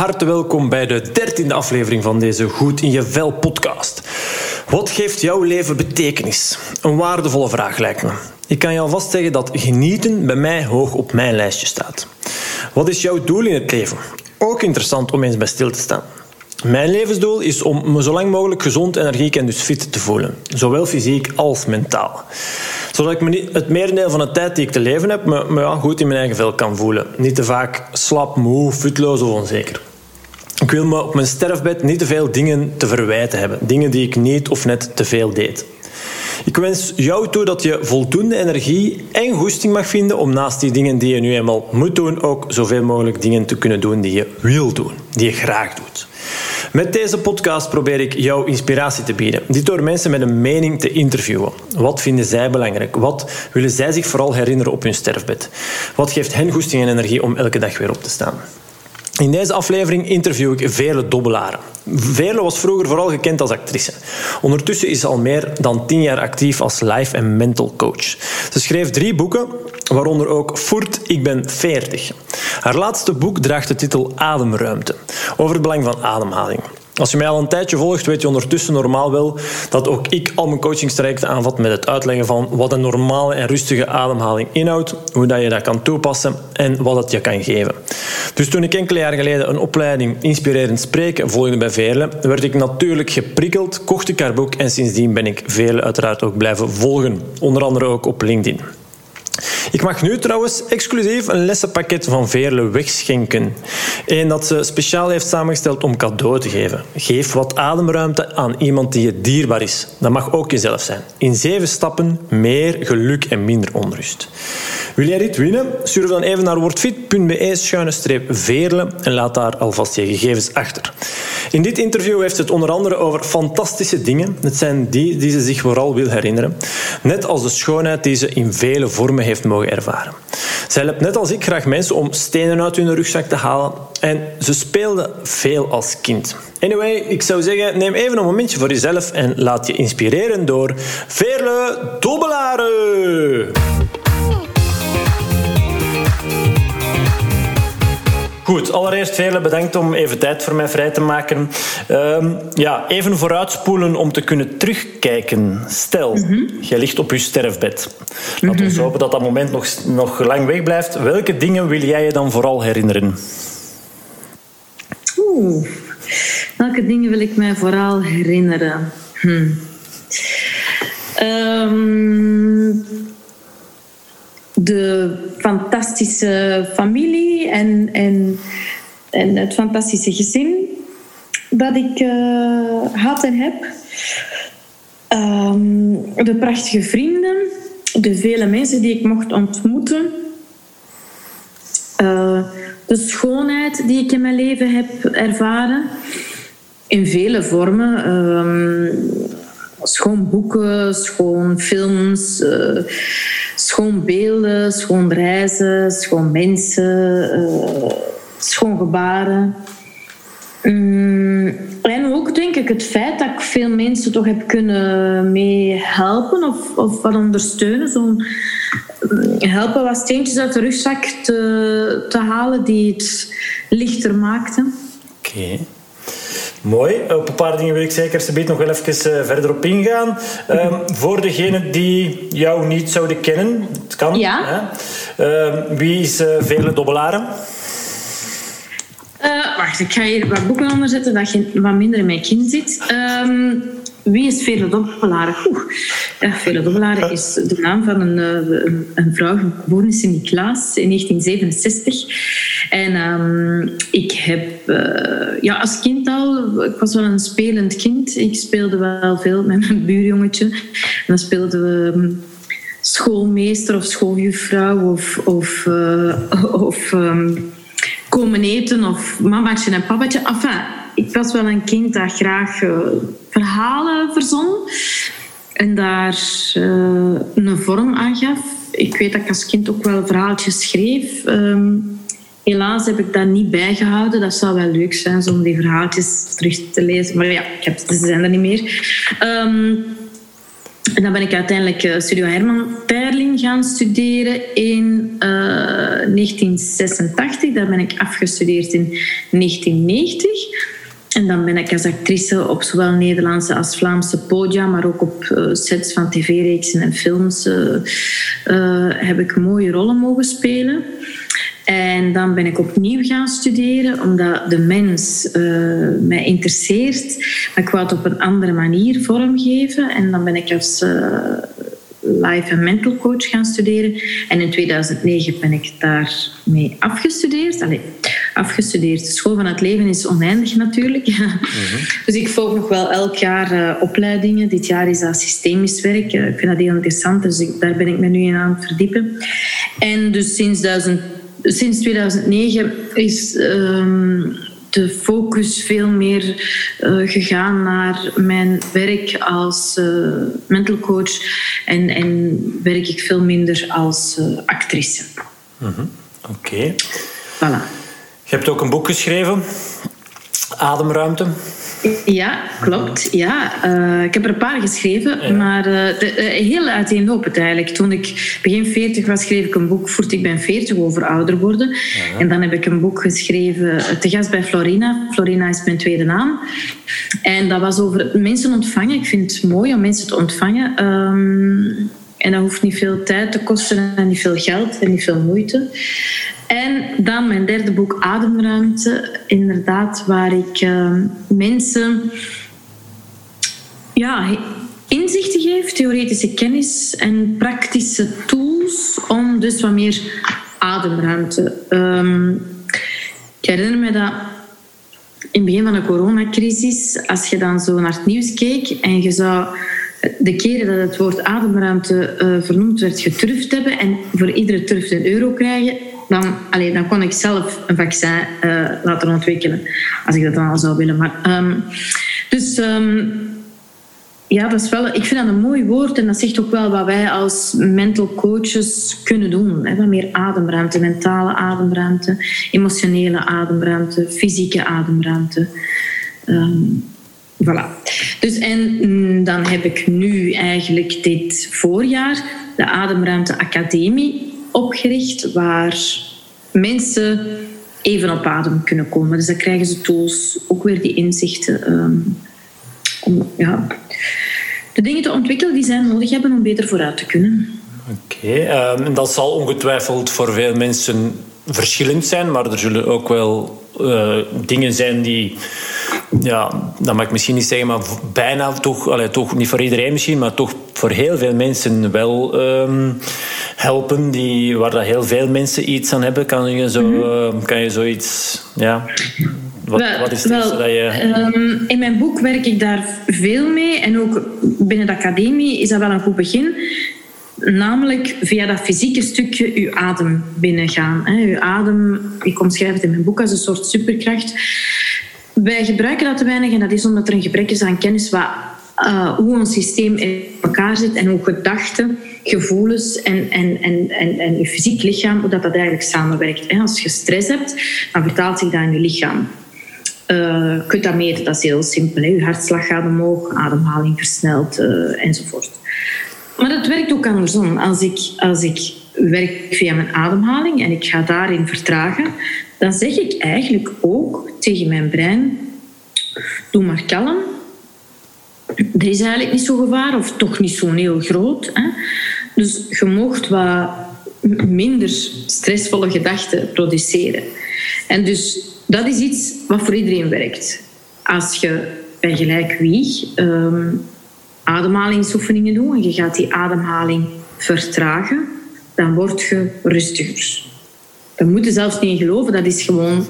harte welkom bij de dertiende aflevering van deze Goed in je Vel podcast. Wat geeft jouw leven betekenis? Een waardevolle vraag lijkt me. Ik kan je alvast zeggen dat genieten bij mij hoog op mijn lijstje staat. Wat is jouw doel in het leven? Ook interessant om eens bij stil te staan. Mijn levensdoel is om me zo lang mogelijk gezond, energiek en dus fit te voelen. Zowel fysiek als mentaal. Zodat ik me het merendeel van de tijd die ik te leven heb, me, goed in mijn eigen vel kan voelen. Niet te vaak slap, moe, futloos of onzeker. Ik wil me op mijn sterfbed niet te veel dingen te verwijten hebben. Dingen die ik niet of net te veel deed. Ik wens jou toe dat je voldoende energie en goesting mag vinden om naast die dingen die je nu eenmaal moet doen, ook zoveel mogelijk dingen te kunnen doen die je wil doen, die je graag doet. Met deze podcast probeer ik jou inspiratie te bieden. Dit door mensen met een mening te interviewen. Wat vinden zij belangrijk? Wat willen zij zich vooral herinneren op hun sterfbed? Wat geeft hen goesting en energie om elke dag weer op te staan? In deze aflevering interview ik Veerle Dobbelaren. Veerle was vroeger vooral gekend als actrice. Ondertussen is ze al meer dan tien jaar actief als life- en mental coach. Ze schreef drie boeken, waaronder ook Voert, ik ben 40. Haar laatste boek draagt de titel Ademruimte, over het belang van ademhaling. Als je mij al een tijdje volgt, weet je ondertussen normaal wel dat ook ik al mijn coachingstrajecten aanvat met het uitleggen van wat een normale en rustige ademhaling inhoudt, hoe dat je dat kan toepassen en wat het je kan geven. Dus toen ik enkele jaar geleden een opleiding Inspirerend Spreken volgde bij Veerle, werd ik natuurlijk geprikkeld, kocht ik haar boek en sindsdien ben ik Veerle uiteraard ook blijven volgen, onder andere ook op LinkedIn. Ik mag nu trouwens exclusief een lessenpakket van Veerle wegschenken. Eén dat ze speciaal heeft samengesteld om cadeau te geven. Geef wat ademruimte aan iemand die je dierbaar is. Dat mag ook jezelf zijn. In zeven stappen meer geluk en minder onrust. Wil jij dit winnen? Surf dan even naar wordfit.be-veerle en laat daar alvast je gegevens achter. In dit interview heeft ze het onder andere over fantastische dingen. Het zijn die die ze zich vooral wil herinneren. Net als de schoonheid die ze in vele vormen heeft mogen ervaren. Zij helpt net als ik graag mensen om stenen uit hun rugzak te halen. En ze speelde veel als kind. Anyway, ik zou zeggen, neem even een momentje voor jezelf en laat je inspireren door Veerle Dobbelaren. Goed, allereerst Vele bedankt om even tijd voor mij vrij te maken. Um, ja, even vooruitspoelen om te kunnen terugkijken. Stel, mm -hmm. je ligt op je sterfbed. Laten we hopen dat dat moment nog, nog lang weg blijft. Welke dingen wil jij je dan vooral herinneren? Oeh, welke dingen wil ik mij vooral herinneren? Hm. Um, de fantastische familie en, en, en het fantastische gezin dat ik uh, had en heb. Um, de prachtige vrienden, de vele mensen die ik mocht ontmoeten. Uh, de schoonheid die ik in mijn leven heb ervaren. In vele vormen. Um, schoon boeken, schoon films, uh, schoon beelden, schoon reizen, schoon mensen, uh, schoon gebaren. Um, en ook denk ik het feit dat ik veel mensen toch heb kunnen mee helpen of, of wat ondersteunen. Zo'n helpen wat steentjes uit de rugzak te, te halen die het lichter maakten. Oké. Mooi. Op een paar dingen wil ik zeker nog wel even verder op ingaan. Um, voor degenen die jou niet zouden kennen, het kan. Ja. Um, wie is uh, Vele Dobbelaren? Uh, wacht, ik ga hier wat boeken onder zetten dat je wat minder in mijn kin zit. Um, wie is Vele Dobbelaren? Ja, Vele Dobbelaren is de naam van een, een, een vrouw geboren in Sint-Niklaas in 1967. En um, ik heb uh, ja, als kind al, ik was wel een spelend kind. Ik speelde wel veel met mijn buurjongetje. En dan speelden we um, schoolmeester of schooljuffrouw of, of, uh, of um, komen eten of mamaatje en papaatje. Enfin, ik was wel een kind dat graag uh, verhalen verzon en daar uh, een vorm aan gaf. Ik weet dat ik als kind ook wel verhaaltjes schreef. Um, helaas heb ik dat niet bijgehouden. Dat zou wel leuk zijn om die verhaaltjes terug te lezen. Maar ja, ik heb, ze zijn er niet meer. Um, En dan ben ik uiteindelijk uh, Studio Herman Perling gaan studeren in 1986. Daar ben ik afgestudeerd in 1990. En dan ben ik als actrice op zowel Nederlandse als Vlaamse podia, maar ook op sets van tv-reeksen en films, heb ik mooie rollen mogen spelen. En dan ben ik opnieuw gaan studeren, omdat de mens mij interesseert. Maar ik wou het op een andere manier vormgeven. En dan ben ik als life en mental coach gaan studeren. En in 2009 ben ik daarmee afgestudeerd. Allee, afgestudeerd. De school van het leven is oneindig natuurlijk. Mhm. Dus ik volg nog wel elk jaar uh, opleidingen. Dit jaar is dat systemisch werk. ik vind dat heel interessant, dus ik, daar ben ik me nu in aan het verdiepen. En dus sinds 2000 sinds 2009 is ehm, de focus veel meer uh, gegaan naar mijn werk als uh, mental coach en, en werk ik veel minder als uh, actrice. Mm -hmm. Oké. Okay. Voilà. Je hebt ook een boek geschreven, Ademruimte. Ja, klopt. Ja, uh, ik heb er een paar geschreven, maar uh, de, uh, heel uiteenlopend eigenlijk. Toen ik begin 40 was, schreef ik een boek Voert ik ben 40 over ouder worden. Ja. En dan heb ik een boek geschreven, te gast bij Florina. Florina is mijn tweede naam. En dat was over mensen ontvangen. Ik vind het mooi om mensen te ontvangen. Um, en dat hoeft niet veel tijd te kosten en niet veel geld en niet veel moeite. En dan mijn derde boek Ademruimte. Inderdaad, waar ik uh, mensen ja, inzichten geef, theoretische kennis en praktische tools om dus wat meer ademruimte. Um, ik herinner me dat in het begin van de coronacrisis, als je dan zo naar het nieuws keek en je zou de keren dat het woord ademruimte uh, vernoemd werd geturfd hebben en voor iedere turf een euro krijgen, dan, allee, dan kon ik zelf een vaccin uh, laten ontwikkelen. Als ik dat dan al zou willen. Maar, um, dus um, ja, dat is wel, ik vind dat een mooi woord en dat zegt ook wel wat wij als mental coaches kunnen doen. Wat meer ademruimte, mentale ademruimte, emotionele ademruimte, fysieke ademruimte. Um, Voilà. Dus en dan heb ik nu eigenlijk dit voorjaar de Ademruimte Academie opgericht, waar mensen even op adem kunnen komen. Dus dan krijgen ze tools, ook weer die inzichten um, om ja, de dingen te ontwikkelen die zij nodig hebben om beter vooruit te kunnen. Oké, okay, um, dat zal ongetwijfeld voor veel mensen verschillend zijn, maar er zullen ook wel uh, dingen zijn die ja, dat mag ik misschien niet zeggen, maar bijna toch, allee, toch niet voor iedereen misschien, maar toch voor heel veel mensen wel um, helpen, die, waar dat heel veel mensen iets aan hebben. Kan je, zo, mm -hmm. kan je zoiets, ja. Wat, wel, wat is het wel, dat je... Um, in mijn boek werk ik daar veel mee en ook binnen de academie is dat wel een goed begin. Namelijk via dat fysieke stukje uw adem binnengaan. Uw adem, ik omschrijf het in mijn boek als een soort superkracht wij gebruiken dat te weinig en dat is omdat er een gebrek is aan kennis wat, uh, hoe ons systeem in elkaar zit en hoe gedachten, gevoelens en, en, en, en, en je fysiek lichaam, hoe dat, dat eigenlijk samenwerkt. Als je stress hebt, dan vertaalt zich dat in je lichaam. Uh, kunt dat meten, dat is heel simpel. Hè? Je hartslag gaat omhoog, ademhaling versnelt uh, enzovoort. Maar dat werkt ook andersom. Als ik, als ik werk via mijn ademhaling en ik ga daarin vertragen, dan zeg ik eigenlijk ook tegen mijn brein: doe maar kalm. Er is eigenlijk niet zo gevaar, of toch niet zo'n heel groot. Hè? Dus je mocht wat minder stressvolle gedachten produceren. En dus dat is iets wat voor iedereen werkt. Als je bij gelijk wie um, ademhalingsoefeningen doet en je gaat die ademhaling vertragen, dan word je rustiger. We moeten zelfs niet geloven, dat is gewoon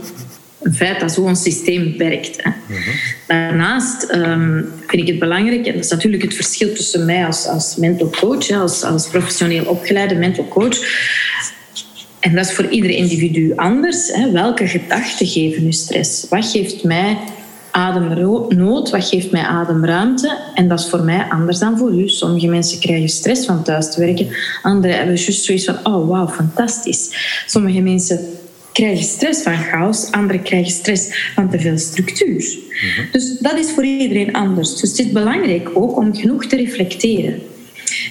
een feit dat zo'n systeem werkt. Hè. Daarnaast um, vind ik het belangrijk, en dat is natuurlijk het verschil tussen mij als, als mental coach, hè, als, als professioneel opgeleide mental coach, en dat is voor ieder individu anders. Hè. Welke gedachten geven u stress? Wat geeft mij ademnood, wat geeft mij ademruimte. En dat is voor mij anders dan voor u. Sommige mensen krijgen stress van thuis te werken. Anderen hebben juist zoiets van, oh wauw, fantastisch. Sommige mensen krijgen stress van chaos. Anderen krijgen stress van te veel structuur. Dus dat is voor iedereen anders. Dus het is belangrijk ook om genoeg te reflecteren.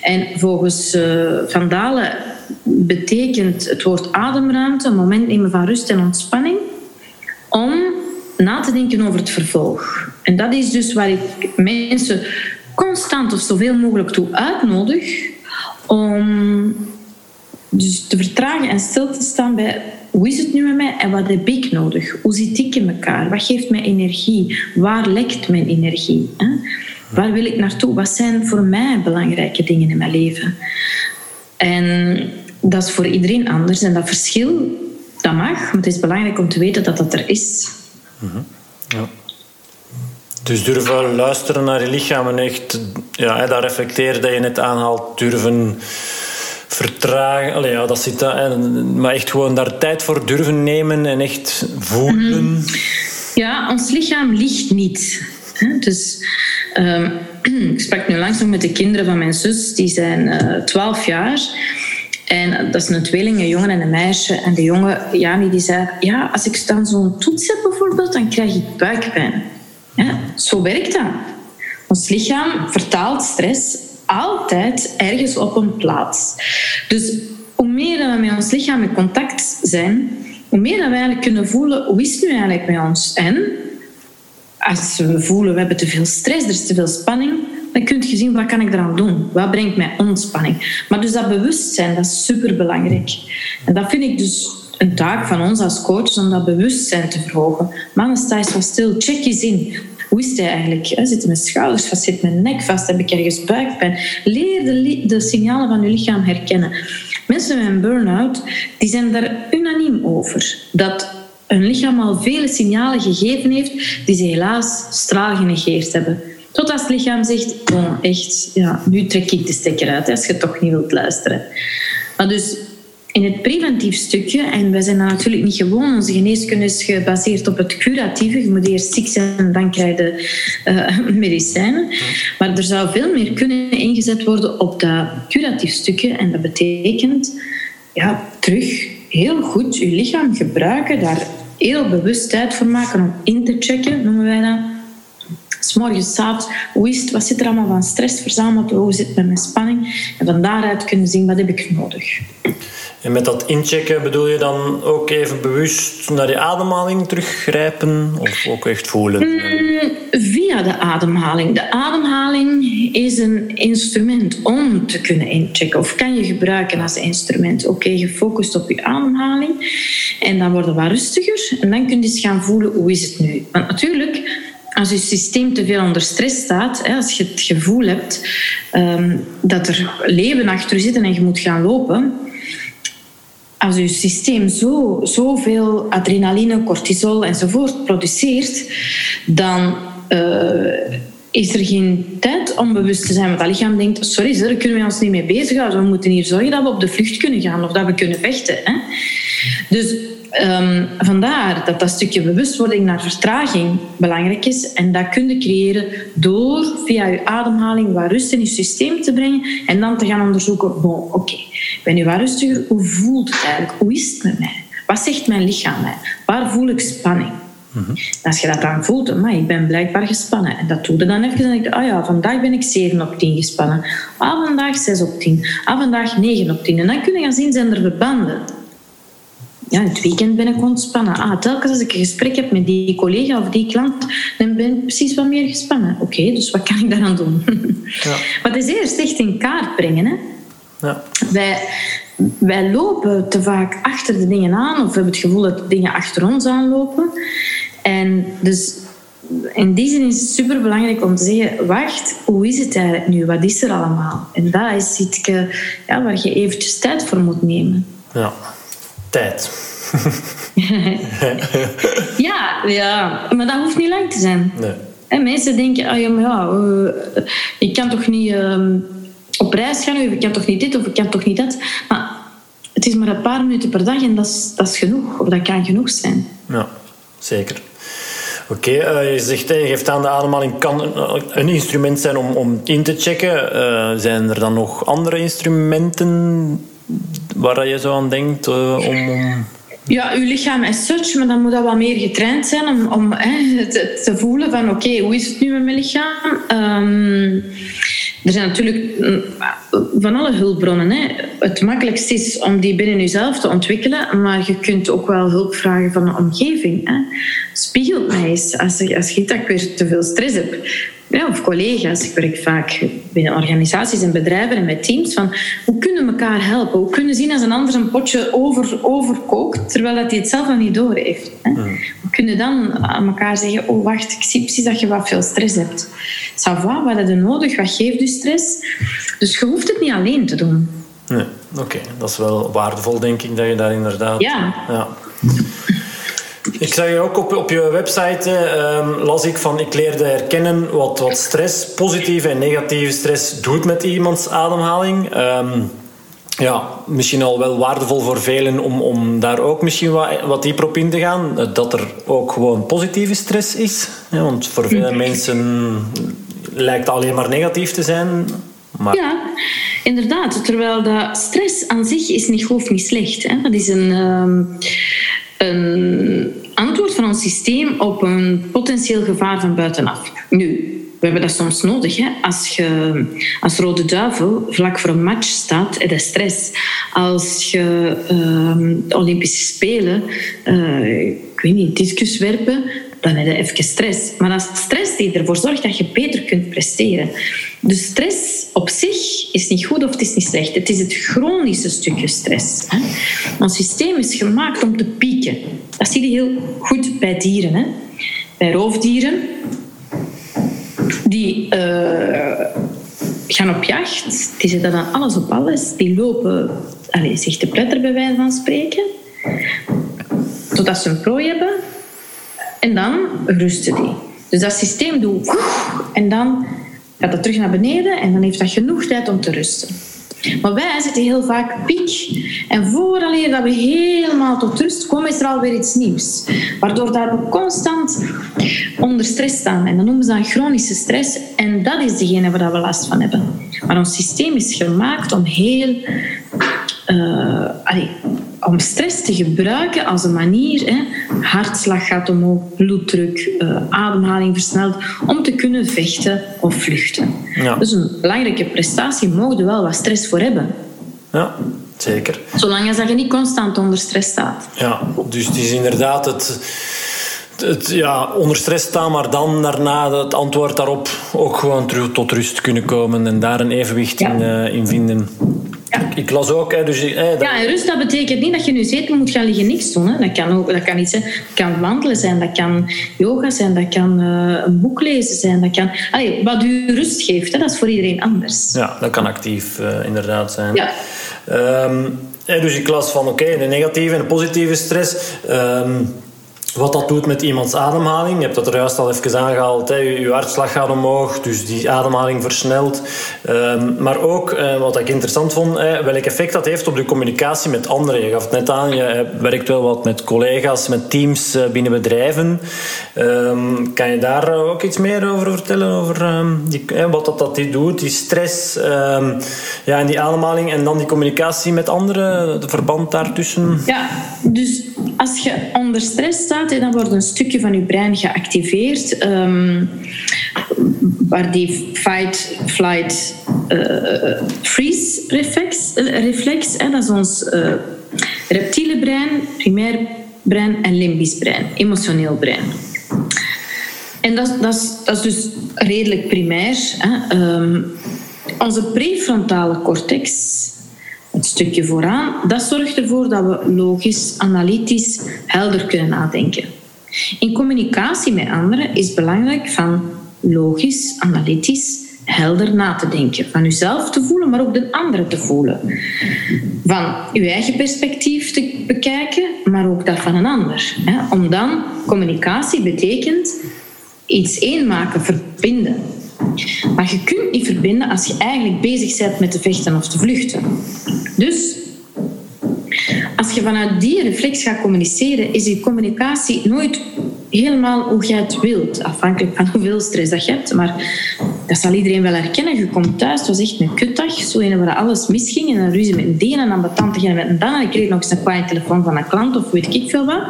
En volgens uh, Van Dalen betekent het woord ademruimte een moment nemen van rust en ontspanning om na te denken over het vervolg. En dat is dus waar ik mensen constant of zoveel mogelijk toe uitnodig om dus te vertragen en stil te staan bij hoe is het nu met mij en wat heb ik nodig? Hoe zit ik in elkaar? Wat geeft mij energie? Waar lekt mijn energie? Waar wil ik naartoe? Wat zijn voor mij belangrijke dingen in mijn leven? En dat is voor iedereen anders. En dat verschil, dat mag. Maar het is belangrijk om te weten dat dat er is. Ja. Dus durven luisteren naar je lichaam en echt ja, dat reflecteren dat je net aanhaalt, durven vertragen. Allee, ja, dat zit. Maar echt gewoon daar tijd voor durven nemen en echt voelen. Mhm. Ja, ons lichaam ligt niet. Dus um, ik sprak nu langs nog met de kinderen van mijn zus, die zijn uh, eh, 12 jaar. En dat is een tweeling, een jongen en een meisje. En de jongen, Jani, die zei... Ja, als ik dan zo'n toets heb bijvoorbeeld, dan krijg ik buikpijn. Ja, zo werkt dat. Ons lichaam vertaalt stress altijd ergens op een plaats. Dus hoe meer dat we met ons lichaam in contact zijn, hoe meer dat we eigenlijk kunnen voelen hoe is het nu eigenlijk met ons. En als we voelen we hebben te veel stress, er is te veel spanning, dan kun je zien wat kan ik eraan doen. Wat brengt mij ontspanning. Maar dus dat bewustzijn, dat is superbelangrijk. En dat vind ik dus een taak van ons als coaches om dat bewustzijn te verhogen. Mannen, sta eens wat stil, check eens in. Hoe is het eigenlijk? Zit mijn schouders vast? Zit mijn nek vast? Heb ik ergens buikpijn? Leer de, de signalen van je lichaam herkennen. Mensen met een burn-out die zijn daar unaniem over. Dat hun lichaam al vele signalen gegeven heeft die ze helaas straal genegeerd hebben. Tot als het lichaam zegt, oh, echt, ja, nu trek ik de stekker uit als je toch niet wilt luisteren. Maar dus in het preventief stukje, en wij zijn natuurlijk niet gewoon, onze geneeskunde is gebaseerd op het curatieve. Je moet eerst ziek zijn en dan krijg je uh, medicijnen. Maar er zou veel meer kunnen ingezet worden op dat curatief stukje. En dat betekent ja, terug heel goed je lichaam gebruiken, daar heel bewust tijd voor maken om in te checken, noemen wij dat. S morgens, s avonds, hoe is het, wat zit er allemaal van stress verzameld, hoe zit het met mijn spanning? En van daaruit kunnen zien, wat heb ik nodig? En met dat inchecken bedoel je dan ook even bewust naar je ademhaling teruggrijpen of ook echt voelen? Mm, via de ademhaling. De ademhaling is een instrument om te kunnen inchecken of kan je gebruiken als instrument. Oké, gefocust op je ademhaling en dan worden we rustiger en dan kun je eens gaan voelen hoe is het nu. Want natuurlijk als je systeem te veel onder stress staat, als je het gevoel hebt ehm, dat er leven achter je zitten en je moet gaan lopen, als je systeem zo, zoveel adrenaline, cortisol enzovoort produceert, dan uh, is er geen tijd om bewust te zijn. Want dat lichaam denkt, sorry, daar kunnen we ons niet mee bezighouden. We moeten hier zorgen dat we op de vlucht kunnen gaan of dat we kunnen vechten. Hè? Dus um, vandaar dat dat stukje bewustwording naar vertraging belangrijk is. En dat kun je creëren door via je ademhaling wat rust in je systeem te brengen en dan te gaan onderzoeken, bon, oké, ben nu wat rustiger, hoe voelt het eigenlijk? Hoe is het met mij? Wat zegt mijn lichaam mij? Waar voel ik spanning? Mhm. Als je dat dan voelt, maar ik ben blijkbaar gespannen. En dat doe je dan even. En denk je, oh ja, vandaag ben ik 7 op 10 gespannen. Ah, vandaag 6 op 10. Ah, vandaag 9 op 10. En dan kun je gaan zien, zijn er verbanden ja, het weekend ben ik ontspannen. Ah, telkens als ik een gesprek heb met die collega of die klant, dan ben ik precies wat meer gespannen. Oké, dus wat kan ik daaraan doen? Ja. maar het is eerst echt in kaart brengen. Hè? Ja. Wij, wij lopen te vaak achter de dingen aan, of we hebben het gevoel dat de dingen achter ons aanlopen. En dus in die zin is het super belangrijk om te zeggen: wacht, hoe is het eigenlijk nu? Wat is er allemaal? En dat is iets ja, waar je eventjes tijd voor moet nemen. Ja tijd. ja, ja, maar dat hoeft niet lang te zijn. Nee. En mensen denken, oh ja, maar ja, uh, ik kan toch niet uh, op reis gaan, of ik kan toch niet dit, of ik kan toch niet dat. Maar het is maar een paar minuten per dag en dat is, dat is genoeg, of dat kan genoeg zijn. Ja, zeker. Oké, okay, uh, je zegt, je geeft aan de ademhaling kan een, instrument zijn om, om in te checken. Uh, zijn er dan nog andere instrumenten waar je zo aan denkt uh, om, om... Ja, uw lichaam is such, maar dan moet dat wat meer getraind zijn om, om hè, te, voelen van oké, hoe is het nu met mijn lichaam? Um, er zijn natuurlijk mm, van alle hulpbronnen. Hè. Het makkelijkste is om die binnen jezelf te ontwikkelen, maar je kunt ook wel hulp vragen van de omgeving. Hè. Mij eens als, als je dat weer te veel stress heb ja, of collega's. Ik werk vaak binnen organisaties en bedrijven en met teams. Van hoe kunnen we elkaar helpen? Hoe kunnen we zien als een ander een potje over, overkookt, terwijl dat hij het zelf nog niet door heeft? Hè? We kunnen dan aan elkaar zeggen: Oh, wacht, ik zie precies dat je wat veel stress hebt. Sava, wat heb je nodig? Wat geeft je stress? Dus je hoeft het niet alleen te doen. Nee, oké. Dat is wel waardevol, denk ik, dat je daar inderdaad... Ja. ja. Ik zag je ook op, op je website, uh, las ik van ik leerde herkennen wat, wat stress, positieve en negatieve stress doet met iemands ademhaling. Um, ja, misschien al wel waardevol voor velen om, om daar ook misschien wat, wat dieper op in te gaan. Dat er ook gewoon positieve stress is. Ja, want voor veel mensen lijkt het alleen maar negatief te zijn. Maar... Ja, inderdaad. Terwijl dat stress aan zich is niet, hoeft niet slecht. Hè. Dat is een... Um een antwoord van ons systeem op een potentieel gevaar van buitenaf. Nu, we hebben dat soms nodig. Hè? Als je als rode duivel vlak voor een match staat, heb je stress. Als je uh, Olympische Spelen, uh, ik weet niet, discus werpen, dan heb je even stress. Maar dat is stress die ervoor zorgt dat je beter kunt presteren. Dus stress op zich is niet goed of het is niet slecht. Het is het chronische stukje stress. Hè. Ons systeem is gemaakt om te pieken. Dat zie je heel goed bij dieren. Hè. Bij roofdieren, die uh, gaan op jacht, die zetten dan alles op alles, die lopen allez, zich te pletter bij wijze van spreken, totdat ze een prooi hebben en dan rusten die. Dus dat systeem doet en dan gaat dat terug naar beneden en dan heeft dat genoeg tijd om te rusten. Maar wij zitten heel vaak piek. En vooraleer dat we helemaal tot rust komen, is er alweer iets nieuws. Waardoor dat we constant onder stress staan. En dan noemen ze dat chronische stress. En dat is degene waar we last van hebben. Maar ons systeem is gemaakt om heel... Uh, om stress te gebruiken als een manier, hè, hartslag gaat omhoog, bloeddruk, uh, ademhaling versnelt, om te kunnen vechten of vluchten. Ja. Dus een belangrijke prestatie mogen we wel wat stress voor hebben. Ja, zeker. Zolang als je niet constant onder stress staat. Ja, dus het is inderdaad het, het ja, onder stress staan, maar dan daarna het antwoord daarop ook gewoon terug tot rust kunnen komen en daar een evenwicht in, uh, in vinden. Ja. Ik, las ook, hè, dus... Hè, dat... Ja, en rust, dat betekent niet dat je nu zetel moet gaan liggen niks doen. Hè. Dat kan ook, dat kan iets zijn. Dat kan wandelen zijn, dat kan yoga zijn, dat kan uh, een boek lezen zijn, dat kan... Allee, wat u rust geeft, hè, dat is voor iedereen anders. Ja, dat kan actief uh, inderdaad zijn. Ja. Um, dus ik las van, oké, okay, de negatieve en de positieve stress... Um, wat dat doet met iemands ademhaling. Je hebt dat er juist al even aangehaald. Hè. Je hartslag gaat omhoog, dus die ademhaling versnelt. Um, maar ook, uh, wat ik interessant vond, uh, welk effect dat heeft op de communicatie met anderen. Je gaf het net aan, je werkt wel wat met collega's, met teams uh, binnen bedrijven. Um, kan je daar ook iets meer over vertellen? Over um, die, wat dat, dat die doet, die stress ja, en die ademhaling en dan die communicatie met anderen, de verband daartussen? Ja, dus als je onder stress staat, dan wordt een stukje van je brein geactiveerd, um, waar die fight, flight, uh, freeze reflex, uh, reflex hè, dat is ons uh, reptiele brein, primair brein en limbisch brein, emotioneel brein. En dat, is, dus redelijk primair. Hè. Um, onze prefrontale cortex het stukje vooraan, dat zorgt ervoor dat we logisch, analytisch, helder kunnen nadenken. In communicatie met anderen is belangrijk van logisch, analytisch, helder na te denken. Van uzelf te voelen, maar ook de anderen te voelen. Van uw eigen perspectief te bekijken, maar ook dat van een ander. Om dan, communicatie betekent iets één maken, verbinden. Maar je kunt niet verbinden als je eigenlijk bezig bent met te vechten of te vluchten. Dus als je vanuit die reflex gaat communiceren, is die communicatie nooit helemaal hoe jij het wilt. Afhankelijk van hoeveel stress dat je hebt. Maar dat zal iedereen wel herkennen. Je komt thuis, het was echt een kutdag. Zo een waar alles misging. En dan ruzie met een deen en dan met een dan. En ik kreeg nog eens een kwaai telefoon van een klant of weet ik veel wat.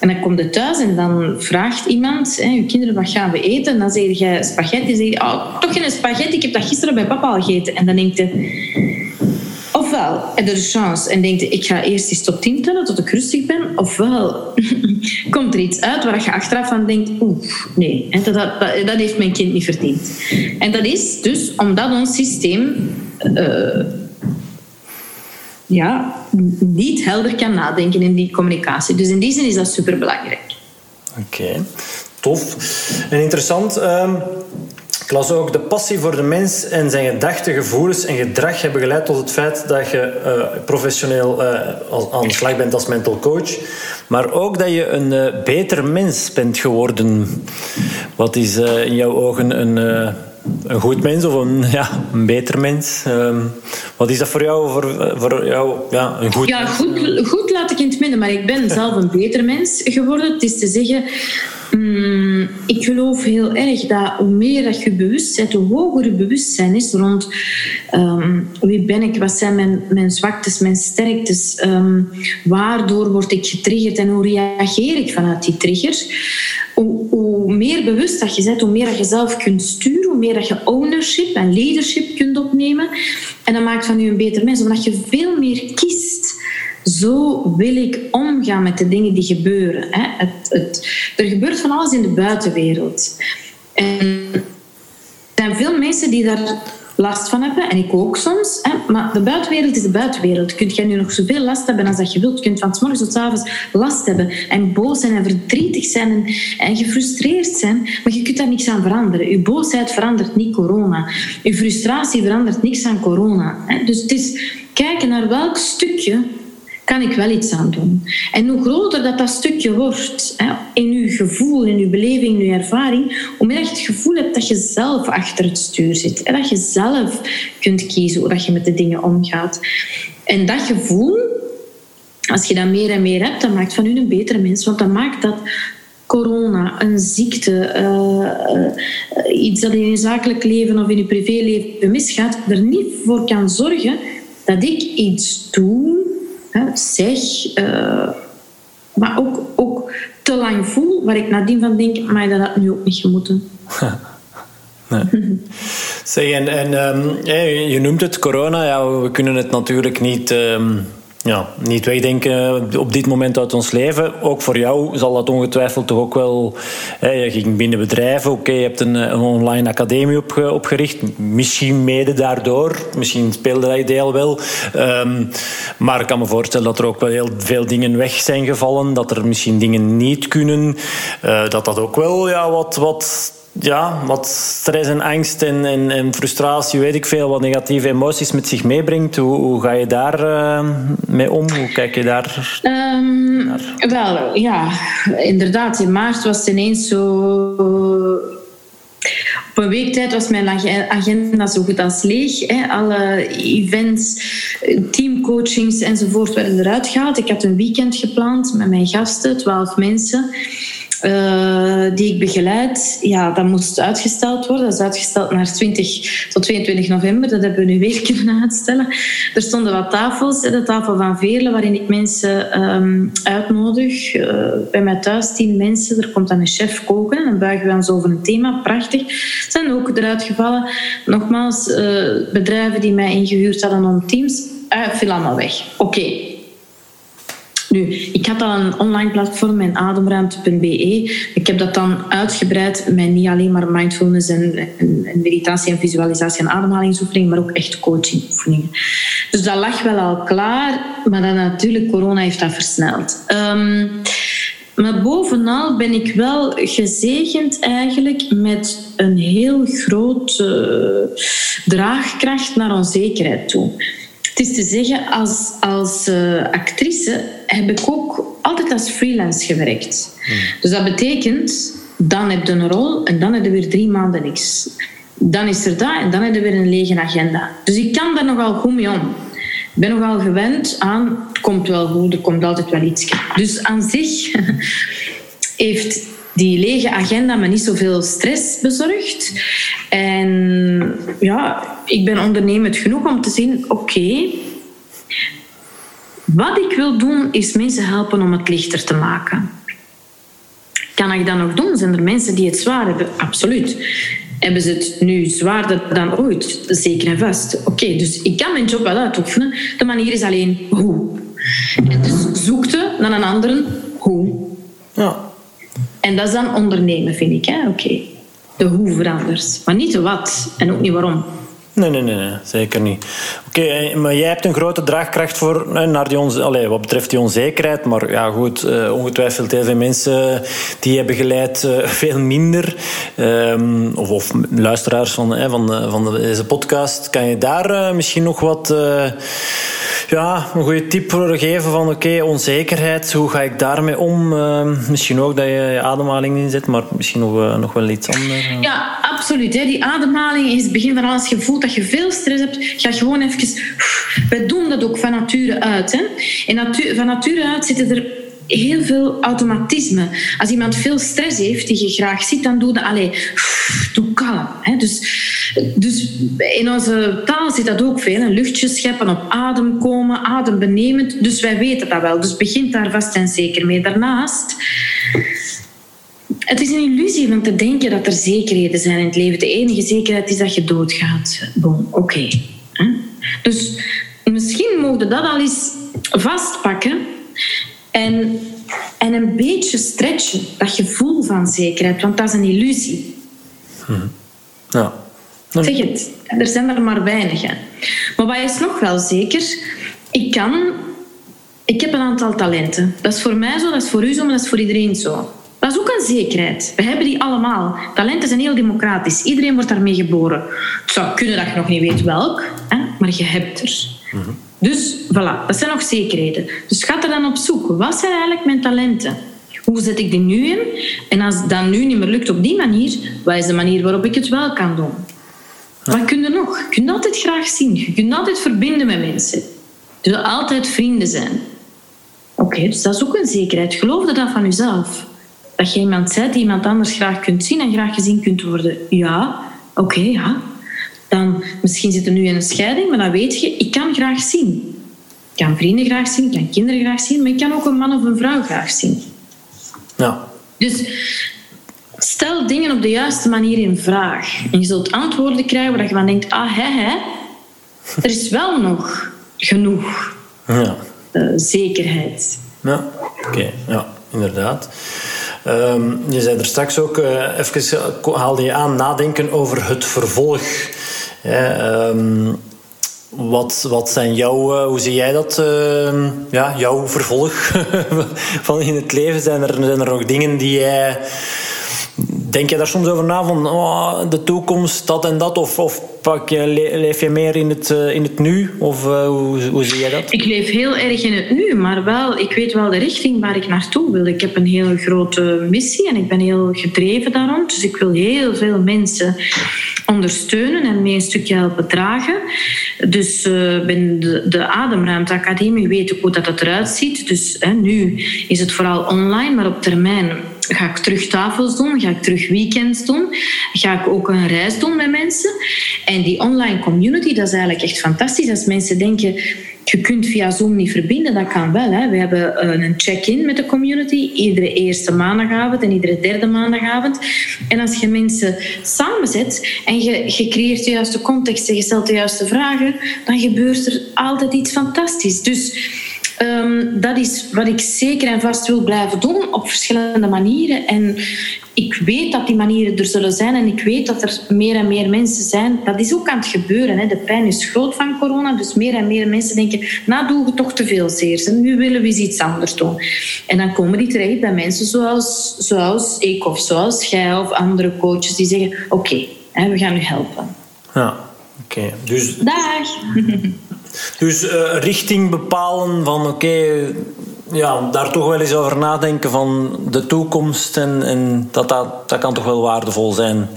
En dan komt je thuis en dan vraagt iemand, hè, je kinderen, wat gaan we eten? En dan zeg je spaghetti. Zeg je, oh, toch geen spaghetti, ik heb dat gisteren bij papa al gegeten. En dan denkt je, ofwel heb je de chance en denkt ik ga eerst eens tot tien tellen tot ik rustig ben. Ofwel komt er iets uit waar je achteraf van denkt, oeh, nee, dat, dat, dat heeft mijn kind niet verdiend. En dat is dus omdat ons systeem... Uh, ja, niet helder kan nadenken in die communicatie. Dus in die zin is dat superbelangrijk. Oké, tof. En interessant, um, ik las ook de passie voor de mens en zijn gedachten, gevoelens en gedrag hebben geleid tot het feit dat je uh, professioneel uh, aan de slag bent als mental coach. Maar ook dat je een uh, beter mens bent geworden. Wat is in jouw ogen een een goed mens of een, ja, een beter mens? Um, wat is dat voor jou, voor, voor jou ja, een goed Ja, goed, goed laat ik in het midden, maar ik ben zelf een beter mens geworden. Het is te zeggen, um, ik geloof heel erg dat hoe meer dat je bewust bent, hoe hoger je bewustzijn is rond um, wie ben ik, wat zijn mijn, mijn zwaktes, mijn sterktes, waardoor word ik getriggerd en hoe reageer ik vanuit die hoe, hoe, meer bewust dat je bent, hoe meer dat je zelf kunt sturen, hoe meer dat je ownership en leadership kunt opnemen. En dat maakt van je een beter mens, omdat je veel meer kiest. Zo wil ik omgaan met de dingen die gebeuren. Het, het, er gebeurt van alles in de buitenwereld. En er zijn veel mensen die daar last van hebben. En ik ook soms. Hè. Maar de buitenwereld is de buitenwereld. Kunt jij nu nog zoveel last hebben als dat je wilt. Je kunt van s morgens tot s avonds last hebben. En boos zijn en verdrietig zijn en, en gefrustreerd zijn. Maar je kunt daar niks aan veranderen. Je boosheid verandert niet corona. Je frustratie verandert niks aan corona. Hè. Dus het is kijken naar welk stukje kan ik wel iets aan doen. En hoe groter dat, dat stukje wordt hè, in je gevoel, in je beleving, in je ervaring, hoe meer je het gevoel hebt dat je zelf achter het stuur zit. En dat je zelf kunt kiezen hoe dat je met de dingen omgaat. En dat gevoel, als je dat meer en meer hebt, dat maakt van u een betere mens. Want dat maakt dat corona, een ziekte, uh, iets dat in je zakelijk leven of in je privéleven misgaat, er niet voor kan zorgen dat ik iets doe zeg, uh, maar ook, ook te lang voel, waar ik nadien van denk, maar dat nu ook niet gemoeten. nee. zeg, en, en um, je noemt het corona, ja, we kunnen het natuurlijk niet... Um ja, niet wegdenken op dit moment uit ons leven. Ook voor jou zal dat ongetwijfeld toch ook wel... Hè, je ging binnen bedrijven, oké, je hebt een, een, online academie opgericht. Misschien mede daardoor. Misschien speelde dat idee wel. Um, maar ik kan me voorstellen dat er ook wel heel veel dingen weg zijn gevallen. Dat er misschien dingen niet kunnen. Uh, dat dat ook wel ja, wat... wat ja, wat stress en angst en, en, en, frustratie, weet ik veel, wat negatieve emoties met zich meebrengt. Hoe, hoe ga je daar uh, mee om? Hoe kijk je daar um, naar? Wel, ja, inderdaad. In maart was het ineens zo... Op een week tijd was mijn agenda zo goed als leeg. Hè. Alle events, teamcoachings enzovoort werden eruit gehaald. Ik had een weekend gepland met mijn gasten, twaalf mensen. Uh, die ik begeleid, ja, dat moest uitgesteld worden. Dat is uitgesteld naar 20 tot 22 november. Dat hebben we nu weer kunnen uitstellen. Er stonden wat tafels, de tafel van Veerle, waarin ik mensen um, uitnodig. Uh, bij mij thuis tien mensen. Er komt dan een chef koken. En dan buigen we ons over een thema. Prachtig. Zijn ook eruit gevallen. Nogmaals, uh, bedrijven die mij ingehuurd hadden om teams, uh, viel allemaal weg. Oké, nu, ik had al een online platform, mijn ademruimte.be. Ik heb dat dan uitgebreid met niet alleen maar mindfulness en, en, meditatie en visualisatie en ademhalingsoefeningen, maar ook echt coachingoefeningen. Dus dat lag wel al klaar, maar dan natuurlijk, corona heeft dat versneld. Um, maar bovenal ben ik wel gezegend eigenlijk met een heel grote draagkracht naar onzekerheid toe. Het is te zeggen, als, als uh, actrice heb ik ook altijd als freelance gewerkt. Dus dat betekent, dan heb je een rol en dan heb je weer drie maanden niks. Dan is er dat en dan heb je weer een lege agenda. Dus ik kan daar nogal goed mee om. Ik ben nogal gewend aan, het komt wel goed, er komt altijd wel iets. Dus aan zich heeft die lege agenda me niet zoveel stress bezorgd. En ja, ik ben ondernemend genoeg om te zien, oké, wat ik wil doen is mensen helpen om het lichter te maken. Kan ik dat nog doen? Zijn er mensen die het zwaar hebben? Absoluut. Hebben ze het nu zwaarder dan ooit? Zeker en vast. Oké, dus ik kan mijn job wel uitoefenen. De manier is alleen hoe. En dus zoekte naar een andere hoe. Ja. En dat is dan ondernemen, vind ik. Oké. De hoe verandert. Maar niet de wat en ook niet waarom. Nee, nee, nee, zeker niet. Oké, eh, maar jij hebt een grote draagkracht voor, eh, naar die wat betreft die onzekerheid. Maar ja, goed, uh, ongetwijfeld heel veel mensen die hebben geleid veel minder. Um, of, of, luisteraars van, van, van deze podcast. Kan je daar misschien nog wat ja, een goede tip voor geven van oké, onzekerheid, hoe ga ik daarmee om? Uh, misschien ook dat je je ademhaling inzet, maar misschien nog, nog wel iets anders. Ja, absoluut. Die ademhaling is het begin van alles. Je je veel stress hebt, ga gewoon even... Wij doen dat ook van nature uit. Hè. En van nature uit zitten er heel veel automatisme. Als iemand veel stress heeft, die je graag ziet, dan doe je allee, doe kalm. Hè. Dus, dus in onze taal zit dat ook veel. Een luchtje scheppen, op adem komen, adembenemend. Dus wij weten dat wel. Dus begint daar vast en zeker mee. Daarnaast... Het is een illusie van te denken dat er zekerheden zijn in het leven. De enige zekerheid is dat je doodgaat. Bon, oké. Okay. Dus misschien mogen dat al eens vastpakken en, en een beetje stretchen, dat gevoel van zekerheid, want dat is een illusie. Hm. Ja. Zeg het, er zijn er maar weinig. Maar wat is nog wel zeker? Ik kan... Ik heb een aantal talenten. Dat is voor mij zo, dat is voor u zo, maar dat is voor iedereen zo. Dat is ook een zekerheid. We hebben die allemaal. Talenten zijn heel democratisch. Iedereen wordt daarmee geboren. Het zou kunnen dat je nog niet weet welk, hè? maar je hebt er. Mm dus voilà, dat zijn nog zekerheden. Dus ga er dan op zoek. Wat zijn eigenlijk mijn talenten? Hoe zet ik die nu in? En als dat nu niet meer lukt op die manier, wat is de manier waarop ik het wel kan doen? Wat kun je nog? Je kunt altijd graag zien. Je kunt altijd verbinden met mensen. Je wil altijd vrienden zijn. Oké, dus dat is ook een zekerheid. Geloof dat van jezelf. Dat je iemand bent die iemand anders graag kunt zien en graag gezien kunt worden. Ja, oké, ja. Dan, misschien zit er nu in een scheiding, maar dan weet je, ik kan graag zien. Ik kan vrienden graag zien, ik kan kinderen graag zien, maar ik kan ook een man of een vrouw graag zien. Ja. Dus stel dingen op de juiste manier in vraag. En je zult antwoorden krijgen waar je van denkt, ah, hè, hè. Er is wel nog genoeg ja. uh, zekerheid. Ja, oké, ja, inderdaad. Um, je zei er straks ook, uh, even haalde je aan, nadenken over het vervolg. Um, wat, wat zijn jouw, uh, hoe zie jij dat, uh, ja, jouw vervolg van in het leven? Zijn er, zijn er nog dingen die jij Denk je daar soms over na van oh, de toekomst, dat en dat? Of, of pak je, leef je meer in het, uh, in het nu? Of uh, hoe, hoe zie je dat? Ik leef heel erg in het nu, maar wel, ik weet wel de richting waar ik naartoe wil. Ik heb een heel grote missie en ik ben heel gedreven daarom. Dus ik wil heel veel mensen ondersteunen en mee een stukje helpen dragen. Dus uh, binnen de, de Ademruimte Academie weet ik hoe dat, dat eruit ziet. Dus nu is het vooral online, maar op termijn ga ik terug tafels doen, ga ik terug weekends doen, ga ik ook een reis doen met mensen. En die online community, dat is eigenlijk echt fantastisch. Als mensen denken, je kunt via Zoom niet verbinden, dat kan wel. Hè. We hebben eh, een check-in met de community, iedere eerste maandagavond en iedere derde maandagavond. En als je mensen samenzet en je, je creëert de juiste context en je stelt de juiste vragen, dan gebeurt er altijd iets fantastisch. Dus Um, dat is wat ik zeker en vast wil blijven doen op verschillende manieren. En ik weet dat die manieren er zullen zijn en ik weet dat er meer en meer mensen zijn. Dat is ook aan het gebeuren. Hè. De pijn is groot van corona, dus meer en meer mensen denken, nou doen we toch te veel zeer. Nu willen we eens iets anders doen. En dan komen die terecht bij mensen zoals, zoals ik of zoals jij of andere coaches die zeggen, oké, okay, we gaan u helpen. Ja, oké. Dus... Dag! Dus uh, richting bepalen van oké, ja, daar toch wel eens over nadenken van de toekomst. En, dat, dat, dat kan toch wel waardevol zijn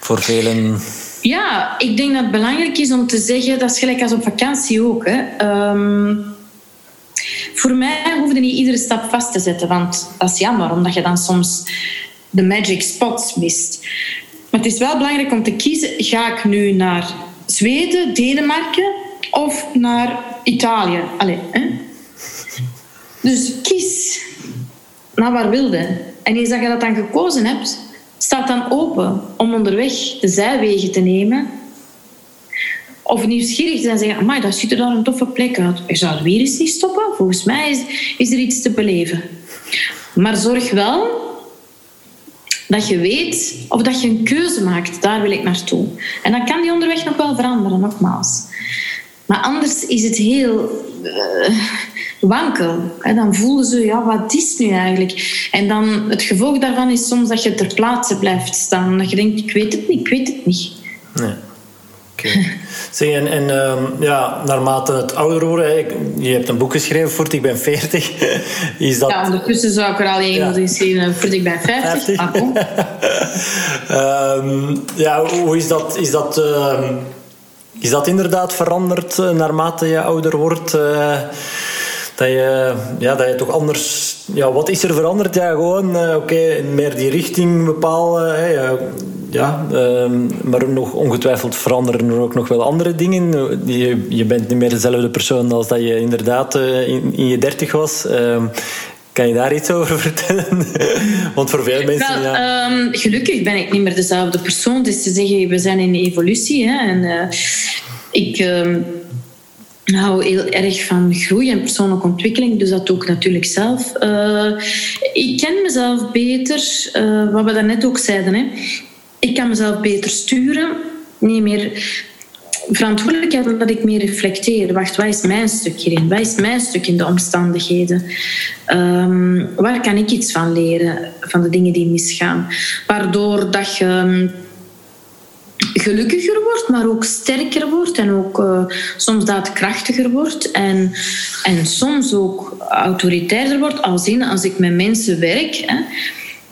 voor velen. Ja, ik denk dat het belangrijk is om te zeggen, dat is gelijk als op vakantie ook. Hè. Um, voor mij hoefde niet iedere stap vast te zetten, want dat is jammer, omdat je dan soms de magic spots mist. Maar het is wel belangrijk om te kiezen, ga ik nu naar Zweden, Denemarken of naar Italië. Allee, hè? Dus kies naar waar wilde. En eens dat je dat dan gekozen hebt, staat dan open om onderweg de zijwegen te nemen. Of nieuwsgierig te zijn en zeggen, amai, dat ziet er dan een toffe plek uit. Je zou weer eens niet stoppen. Volgens mij is, is er iets te beleven. Maar zorg wel dat je weet of dat je een keuze maakt. Daar wil ik naartoe. En dan kan die onderweg nog wel veranderen, nogmaals. Maar anders is het heel uh, wankel. Dan voelen ze, ja, wat is nu eigenlijk? En dan het gevolg daarvan is soms dat je ter plaatse blijft staan. Dat je denkt, ik weet het niet, ik weet het niet. Nee. Okay. en, en um, ja, naarmate het ouder worden, je hebt een boek geschreven voor ik ben 40. Is dat... Ja, ondertussen zou ik er al één moeten geschreven voor ik ben 50. 50. um, ja, hoe is dat? Is dat, uh, is dat inderdaad veranderd uh, naarmate je ouder wordt? Uh, dat je, ja, dat je toch anders... Ja, wat is er veranderd? Ja, gewoon, uh, oké, meer die richting bepalen. Ja, ehm, maar nog ongetwijfeld veranderen er ook nog wel andere dingen. Je, je bent niet meer dezelfde persoon als dat je inderdaad in, in, je dertig was. Ehm, kan je daar iets over vertellen? Want voor veel mensen. Wel, ja. um, gelukkig ben ik niet meer dezelfde persoon. Dus te zeggen, we zijn in evolutie. Hè, en uh, ik hou heel erg van groei en persoonlijke ontwikkeling, dus dat doe ik natuurlijk zelf. Uh, ik ken mezelf beter, uh, wat we daarnet ook zeiden. Hè. Ik kan mezelf beter sturen, niet meer verantwoordelijkheid omdat ik meer reflecteer. Wacht, wat is mijn stuk hierin? Wat is mijn stuk in de omstandigheden? Um, waar kan ik iets van leren, van de dingen die misgaan? Waardoor dat je gelukkiger wordt, maar ook sterker wordt en ook uh, soms daadkrachtiger wordt en, en soms ook autoritairder wordt. Als in, als ik met mensen werk. Hè,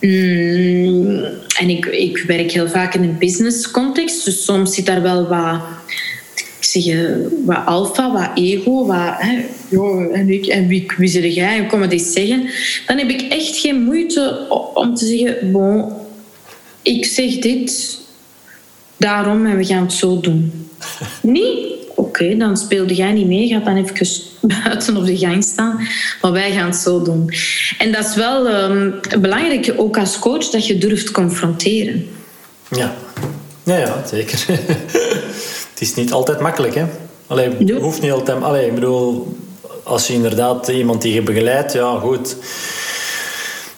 mm, en ik, ik werk heel vaak in een business context, dus soms zit daar wel wat, ik zeg, wat alfa, wat ego, wat, hè, en, ik, en wie, wie zeg jij, en kom het eens zeggen. Dan heb ik echt geen moeite om te zeggen, bon, ik zeg dit, daarom en we gaan het zo doen. Niet? Oké, dan speelde jij niet mee, gaat dan even buiten op de gang staan. Maar wij gaan het zo doen. En dat is wel um, belangrijk, ook als coach, dat je durft confronteren. Ja, ja, ja zeker. het is niet altijd makkelijk, hè? Allee, het hoeft niet altijd... Allee, ik bedoel, als je inderdaad iemand die je begeleidt, ja, goed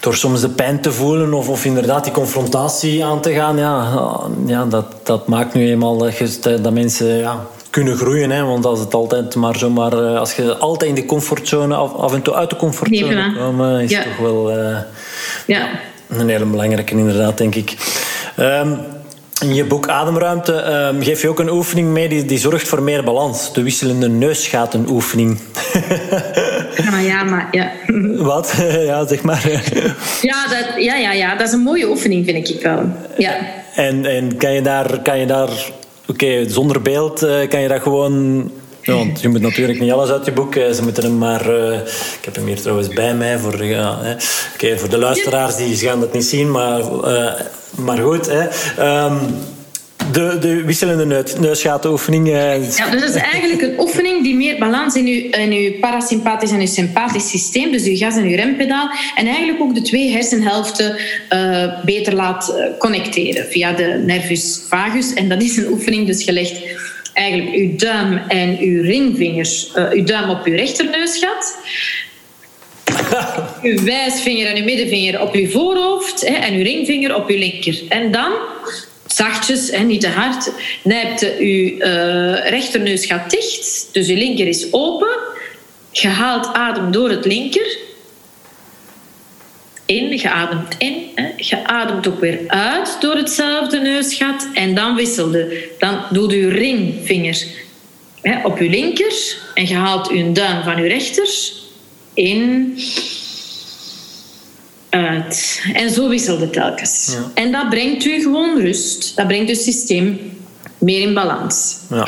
door soms de pijn te voelen of, of inderdaad die confrontatie aan te gaan, ja, ja dat, dat maakt nu eenmaal dat, dat mensen ja, kunnen groeien. Hè? Want als het altijd maar zomaar, eh, als je altijd in de comfortzone, af, af en toe uit de comfortzone komt, is ja. toch wel uh, ja. een hele belangrijke, inderdaad, denk ik. Um, in je boek Ademruimte um, geef je ook een oefening mee die, die zorgt voor meer balans. De wisselende neusgatenoefening. Ja, ja, maar ja. Wat? Ja, zeg maar. Ja, dat, ja, ja, ja, dat is een mooie oefening, vind ik wel. Ja. En, en kan je daar, kan je daar oké, zonder beeld, eh, kan je dat gewoon ja, want je moet natuurlijk niet alles uit je boek. Ze moeten hem maar. Uh, ik heb hem hier trouwens bij mij. Voor, ja, hè. voor de luisteraars die gaan dat niet zien, maar, maar goed. Hè. Um, de, de wisselende neusgatenoefening. Uh, ja, dus dat is eigenlijk een oefening die meer balans in je, in uw parasympathisch en uw sympathisch systeem, dus uw gas- en uw rempedaal, en eigenlijk ook de twee hersenhelften uh, beter laat connecteren via de nervus vagus. En dat is een oefening, dus gelegd eigenlijk uw duim en uw ringvingers, uh, uw duim op uw rechterneusgat. uw wijsvinger en uw middenvinger op uw voorhoofd hè, en uw ringvinger op uw linker. En dan, zachtjes, hè, niet te hard, knijpt uw uh, rechterneusgat dicht. Dus uw linker is open. Je haalt adem door het linker in, je ademt in, hè. je ademt ook weer uit door hetzelfde neusgat en dan wisselde. Dan doet je ringvinger hè, op je linker en je haalt je duim van je rechter in, uit. En zo wisselde telkens. Ja. En dat brengt u gewoon rust. Dat brengt het systeem meer in balans. Ja.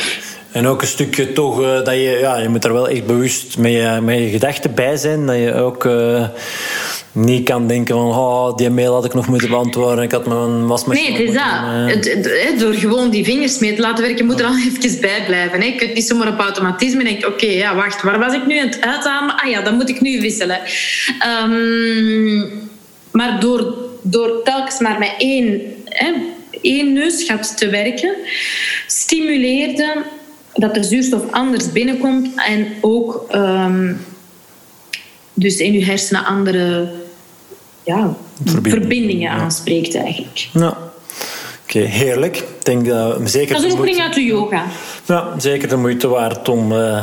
En ook een stukje toch uh, dat je, ja, je moet er wel echt bewust met je, met je gedachten bij zijn. Dat je ook uh, niet kan denken van oh, die mail had ik nog moeten beantwoorden. Ik had mijn wasmachine. Nee, het is dat. Uh... Door gewoon die vingers mee te laten werken, moet er al even bij blijven. Hè. Je kunt niet zomaar op automatisme denken: oké, okay, ja, wacht, waar was ik nu aan het uitademen? Ah ja, dan moet ik nu wisselen. Um, maar door door telkens maar met één, hè, één neusgat te werken, stimuleerde dat de zuurstof anders binnenkomt en ook ehm, dus in je hersenen andere ja, verbindingen, aanspreekt eigenlijk. Ja. Oké, heerlijk. Ik denk dat zeker dat is een oefening uit de yoga. Ja, zeker de moeite waard om, uh,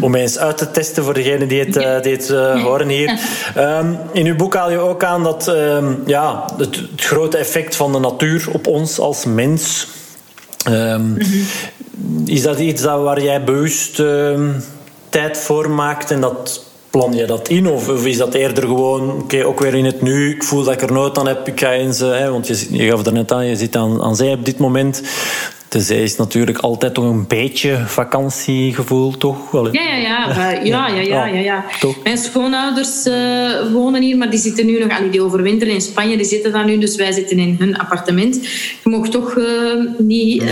om eens uit te testen voor degenen die het, uh, die het uh, horen hier. Um, in uw boek haal je ook aan dat um, ja, het, het, grote effect van de natuur op ons als mens. Um, mm -hmm. Is dat iets dat waar jij bewust tijd voor maakt en dat plan je dat in? Of, of is dat eerder gewoon, oké, okay, ook weer in het nu, ik voel dat ik er nood aan heb, ik ga eens, hè, want je, je gaf er net aan, je zit aan, aan zee op dit moment. De zee is natuurlijk altijd toch een beetje vakantiegevoel, toch? Allee. Ja, ja, ja. Uh, ja, ja, ja, ja, ja. Mijn schoonouders uh, wonen hier, maar die zitten nu nog... Allee, die overwinteren in Spanje, die zitten daar nu, dus wij zitten in hun appartement. Je mag toch uh, niet...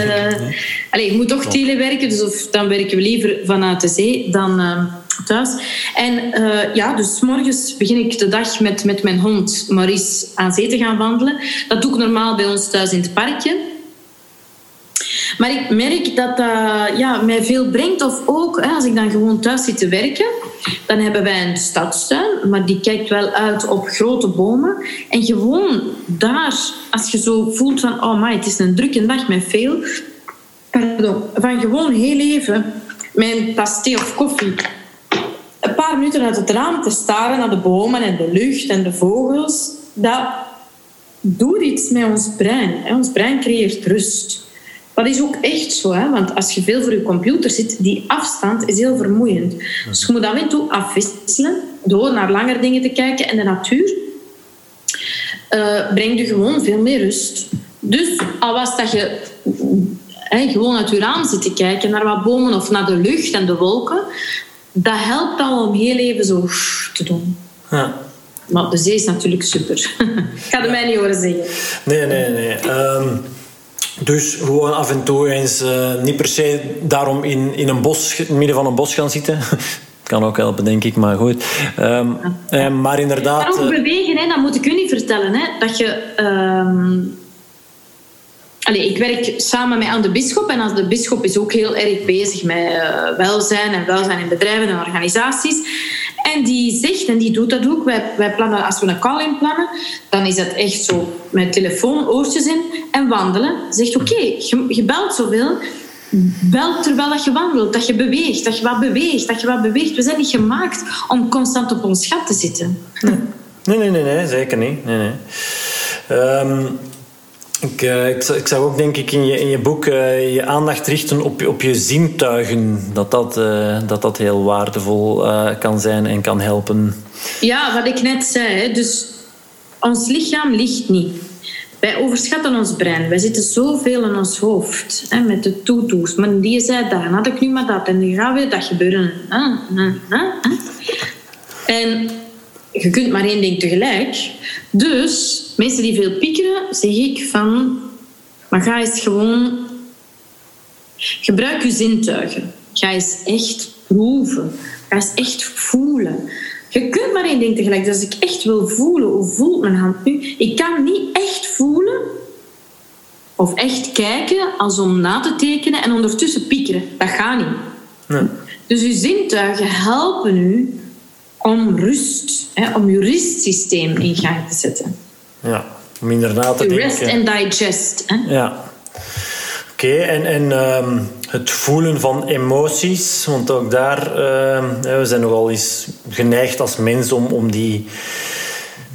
Allee, je moet toch telewerken, dus of, dan werken we liever vanuit de zee dan En uh, ja, dus morgens begin ik de dag met, met mijn hond Maurice aan zee te gaan wandelen. Dat doe ik normaal bij ons thuis in het parkje. Maar ik merk dat dat ja, mij veel brengt. Of ook hè, als ik dan gewoon thuis zit te werken, dan hebben wij een stadstuin, maar die kijkt wel uit op grote bomen. En gewoon daar, als je zo voelt van, oh my, het is een drukke dag met veel, pardon, van gewoon heel even mijn tas of koffie een paar minuten uit het raam te staren naar de bomen en de lucht en de vogels, dat doet iets met ons brein. Ons brein creëert rust. Dat is ook echt zo, hè? want als je veel voor je computer zit, die afstand is heel vermoeiend. Dus je moet en toe afwisselen door naar langer dingen te kijken en de natuur uh, brengt je gewoon veel meer rust. Dus al was dat je gewoon uit je raam zit te kijken naar wat bomen of naar de lucht en de wolken, dat helpt al om heel even zo te doen. Ja. Maar de zee is natuurlijk super. ik ga het mij niet horen zeggen. Nee, nee, nee. Um, dus gewoon af en toe eens, uh, niet per se daarom in, in een bos, in het midden van een bos gaan zitten. kan ook helpen, denk ik, maar goed. Um, ja. maar inderdaad... Maar ook bewegen, hè, dat moet ik u niet vertellen. Hè, dat je... Um, Allee, ik werk samen met Anne de Bisschop en de Bisschop is ook heel erg bezig met uh, welzijn en welzijn in bedrijven en organisaties. En die zegt, en die doet dat ook, wij, wij plannen, als we een call inplannen, dan is dat echt zo met telefoon, oortjes in en wandelen. Zegt, oké, je, je belt zoveel, bel terwijl dat je wandelt, dat je beweegt, dat je wat beweegt, dat je wat beweegt. We zijn niet gemaakt om constant op ons gat te zitten. Nee, nee, nee, nee zeker niet. Nee, nee. Um, ik, uh, ik, zou ook denk ik in je, in je boek uh, je aandacht richten op, op je zintuigen. Dat dat, uh, dat, dat heel waardevol kan zijn en kan helpen. Ja, wat ik net zei. Dus ons lichaam ligt niet. Wij overschatten ons brein. Wij zitten zoveel in ons hoofd. Hè, met de toetoes. Maar die zei. En had ik nu maar dat. En dan gaat weer dat gebeuren. En je kunt maar één ding tegelijk. Dus mensen die veel piekeren, zeg ik van... Maar ga eens gewoon... Gebruik je zintuigen. Ga eens echt proeven. Ga eens echt voelen. Je kunt maar één ding tegelijk. Dus als ik echt wil voelen, hoe voelt mijn hand nu? Ik kan niet echt voelen of echt kijken als om na te tekenen en ondertussen piekeren. Dat gaat niet. Nee. Dus uw zintuigen helpen u om rust, hè, om je rustsysteem in gang te zetten. Ja, om inderdaad te Rest and digest. Hè? Ja. Oké, en, en um, het voelen van emoties, want ook daar, uh, we zijn nogal eens geneigd als mens om, om die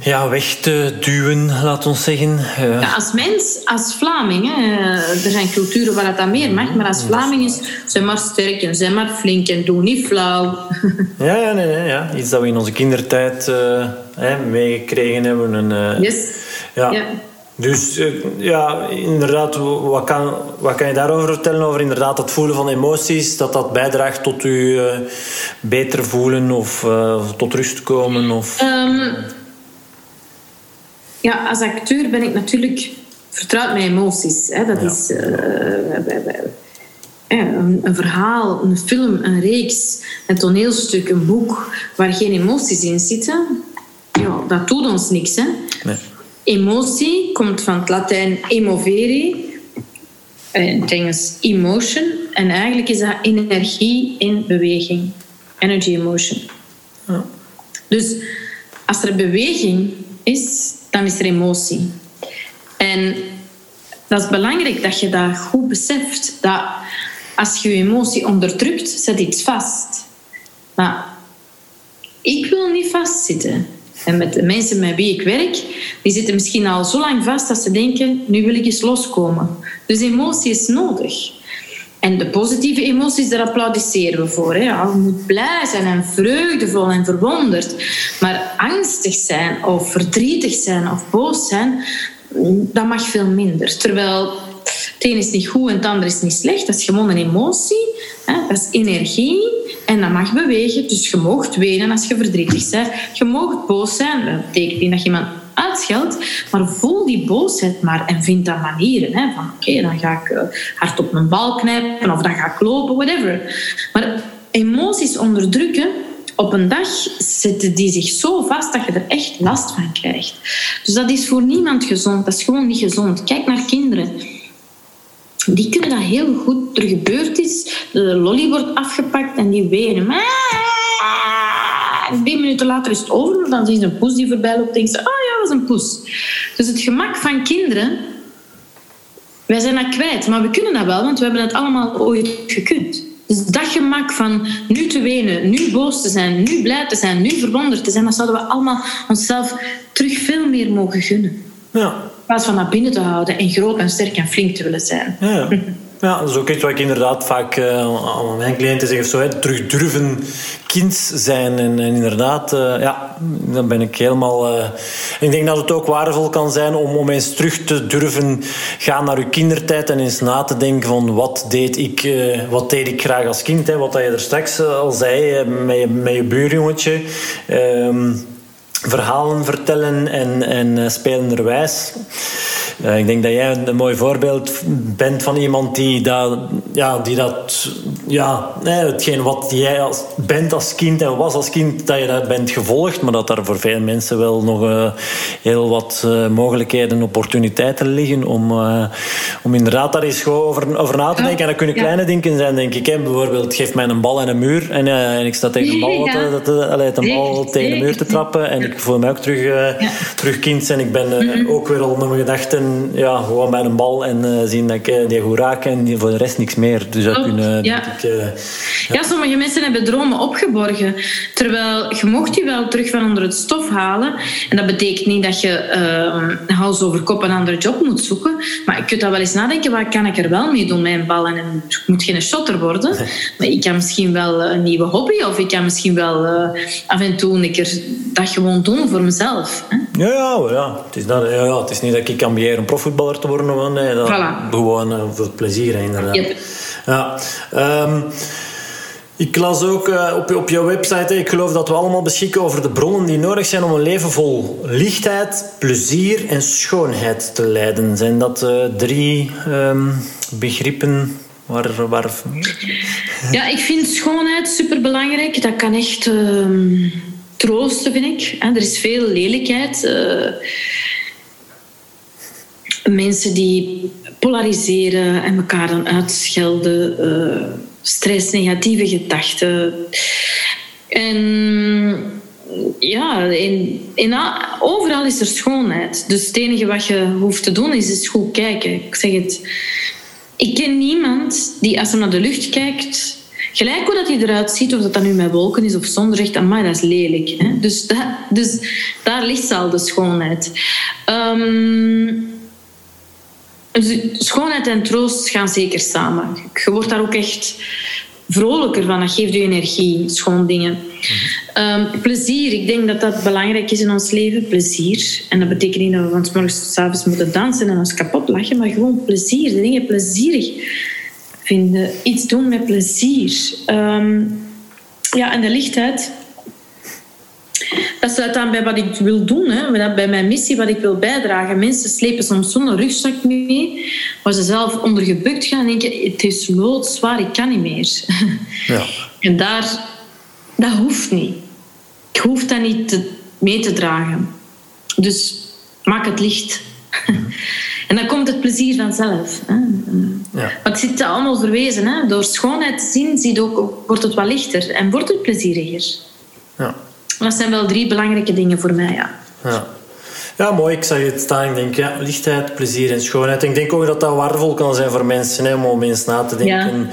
ja, weg te duwen, laat ons zeggen. Uh. Ja, als mens, als Vlaming, hè, er zijn culturen waar dat dan meer mag, maar als Vlaming is, zijn maar sterk en zijn maar flink en doe niet flauw. Ja, ja, nee, nee, ja. iets dat we in onze kindertijd uh, meegekregen hebben. En, uh, yes. ja. ja. Dus ja, inderdaad, wat kan, wat kan je daarover vertellen? Over inderdaad het voelen van emoties, dat dat bijdraagt tot u beter voelen of tot rust komen? Of... Um, ja, als acteur ben ik natuurlijk vertrouwd met emoties. Hè. Dat is uh, een, een, verhaal, een film, een reeks, een toneelstuk, een boek waar geen emoties in zitten. Ja, dat doet ons niks. Hè. Nee. Emotie komt van het Latijn emovere, in het Engels emotion. En eigenlijk is dat energie in beweging. Energy emotion. Ja. Dus als er beweging is, dan is er emotie. En dat is belangrijk dat je dat goed beseft. Dat als je je emotie onderdrukt, zet iets vast. Maar ik wil niet vastzitten. En met de mensen met wie ik werk, die zitten misschien al zo lang vast dat ze denken, nu wil ik eens loskomen. Dus emotie is nodig. En de positieve emoties, daar applaudisseren we voor. Hè. Ja, blij zijn en vreugdevol en verwonderd. Maar angstig zijn of verdrietig zijn of boos zijn, dat mag veel minder. Terwijl het een is niet goed en het ander is niet slecht. Dat is gewoon een emotie. Hè. Dat is energie. En dat mag bewegen. Dus je mag wenen als je verdrietig bent. Je mag boos zijn. Dat betekent niet dat je iemand uitscheldt. Maar voel die boosheid maar en vind dan manieren. Hè, van oké, dan ga ik eh, hard op mijn bal knijpen of dan ga ik lopen, whatever. Maar emoties onderdrukken, op een dag zetten die zich zo vast dat je er echt last van krijgt. Dus dat is voor niemand gezond. Dat is gewoon niet gezond. Kijk naar kinderen. Die kunnen dat heel goed. Er gebeurt iets, de lolly wordt afgepakt en die wenen. Drie minuten later is het over. Dan zien ze een poes die voorbij loopt. denken ze, oh ja, dat is een poes. Dus het gemak van kinderen... Wij zijn dat kwijt, maar we kunnen dat wel, want we hebben het allemaal ooit gekund. Dus dat gemak van nu te wenen, nu boos te zijn, nu blij te zijn, nu verwonderd te zijn, dat zouden we allemaal onszelf terug veel meer mogen gunnen. Ja. In plaats van naar binnen te houden en groot en sterk en flink te willen zijn. Ja. Ja, dat is ook iets wat ik inderdaad vaak uh, aan mijn cliënten zeg. Zo, terug durven kind zijn. En, inderdaad, uh, ja, dan ben ik helemaal... Uh, ik denk dat het ook waardevol kan zijn om, om eens terug te durven gaan naar je kindertijd en eens na te denken van wat deed ik, wat deed ik graag als kind. Hè, wat je er straks al zei met je, met je buurjongetje. Ehm, verhalen vertellen en, en spelenderwijs. Uh, ik denk dat jij een mooi voorbeeld bent van iemand die dat, ja, die dat ja, hetgeen wat jij als, bent als kind en was als kind, dat je dat bent gevolgd, maar dat daar voor veel mensen wel nog uh, heel wat uh, mogelijkheden en opportuniteiten liggen om, om inderdaad daar eens gewoon over, over na te denken. En dat kunnen kleine dingen zijn, denk ik. Hè. Bijvoorbeeld, geef mij een bal en een muur en, en ik sta tegen een bal, ja. dat, dat, een bal tegen de muur te trappen en ik voel me ook terug, terug kind en ik ben mhm. ook weer al met mijn gedachten ja, gewoon met een bal en uh, zien dat ik uh, die goed raak en voor de rest niks meer. Dus dat oh, kunnen, ja. Ik, uh, ja. sommige mensen hebben dromen opgeborgen. Terwijl je mocht die wel terug van onder het stof halen. En dat betekent niet dat je uh, hals over kop een andere job moet zoeken. Maar je kunt dat wel eens nadenken, wat kan ik er wel mee doen met een bal? En ik moet geen shotter worden. Maar ik kan misschien wel een nieuwe hobby of ik kan misschien wel af en toe een keer dat gewoon doen voor mezelf. Hè? Ja, ja, ja. Het, is dat, ja, ja. het is niet dat ik ambiëren een profvoetballer te worden. Nee, dat, voilà. Gewoon uh, voor het plezier, inderdaad. Yep. Ja. Um, ik las ook uh, op, op jouw website, ik geloof dat we allemaal beschikken over de bronnen die nodig zijn om een leven vol lichtheid, plezier en schoonheid te leiden. Zijn dat uh, drie um, begrippen waar, waar... Ja, ik vind schoonheid superbelangrijk. Dat kan echt uh, troosten, vind ik. Er is veel lelijkheid. Uh, mensen die polariseren en elkaar dan uitschelden, uh, stress, negatieve gedachten. En ja, in, in, overal is er schoonheid. Dus het enige wat je hoeft te doen is, is goed kijken. Ik zeg het. Ik ken niemand die als hij naar de lucht kijkt, gelijk hoe dat hij eruit ziet, of dat dat nu met wolken is of zon, zegt, amai, dat is lelijk. Hè? Dus, dus daar ligt al de schoonheid. Um, dus schoonheid en troost gaan zeker samen. Je wordt daar ook echt vrolijker van. Dat geeft je energie, schoon dingen. um, plezier, ik denk dat dat belangrijk is in ons leven. Plezier. En dat betekent niet dat we van morgens tot avonds moeten dansen en ons kapot lachen, maar gewoon plezier. De dingen plezierig vinden. Iets doen met plezier. Um, ja, en de lichtheid dat sluit aan bij wat ik wil doen, hè. bij mijn missie, wat ik wil bijdragen. Mensen slepen soms zo'n rugzak mee, waar ze zelf onder gebukt gaan en denken: het is loodzwaar, ik kan niet meer. Ja. En daar, dat hoeft niet. Ik hoef dat niet te, mee te dragen. Dus maak het licht. en dan komt het plezier vanzelf. Hè. Ja. Maar het zit allemaal verwezen. Hè. Door schoonheid te zien, zie ook, wordt het wat lichter en wordt het plezieriger. Ja. Dat zijn wel drie belangrijke dingen voor mij, ja. ja. Ja, mooi. Ik zag het staan. Ik denk, ja, lichtheid, plezier en schoonheid. Ik denk ook dat dat waardevol kan zijn voor mensen, hè, om eens na te denken.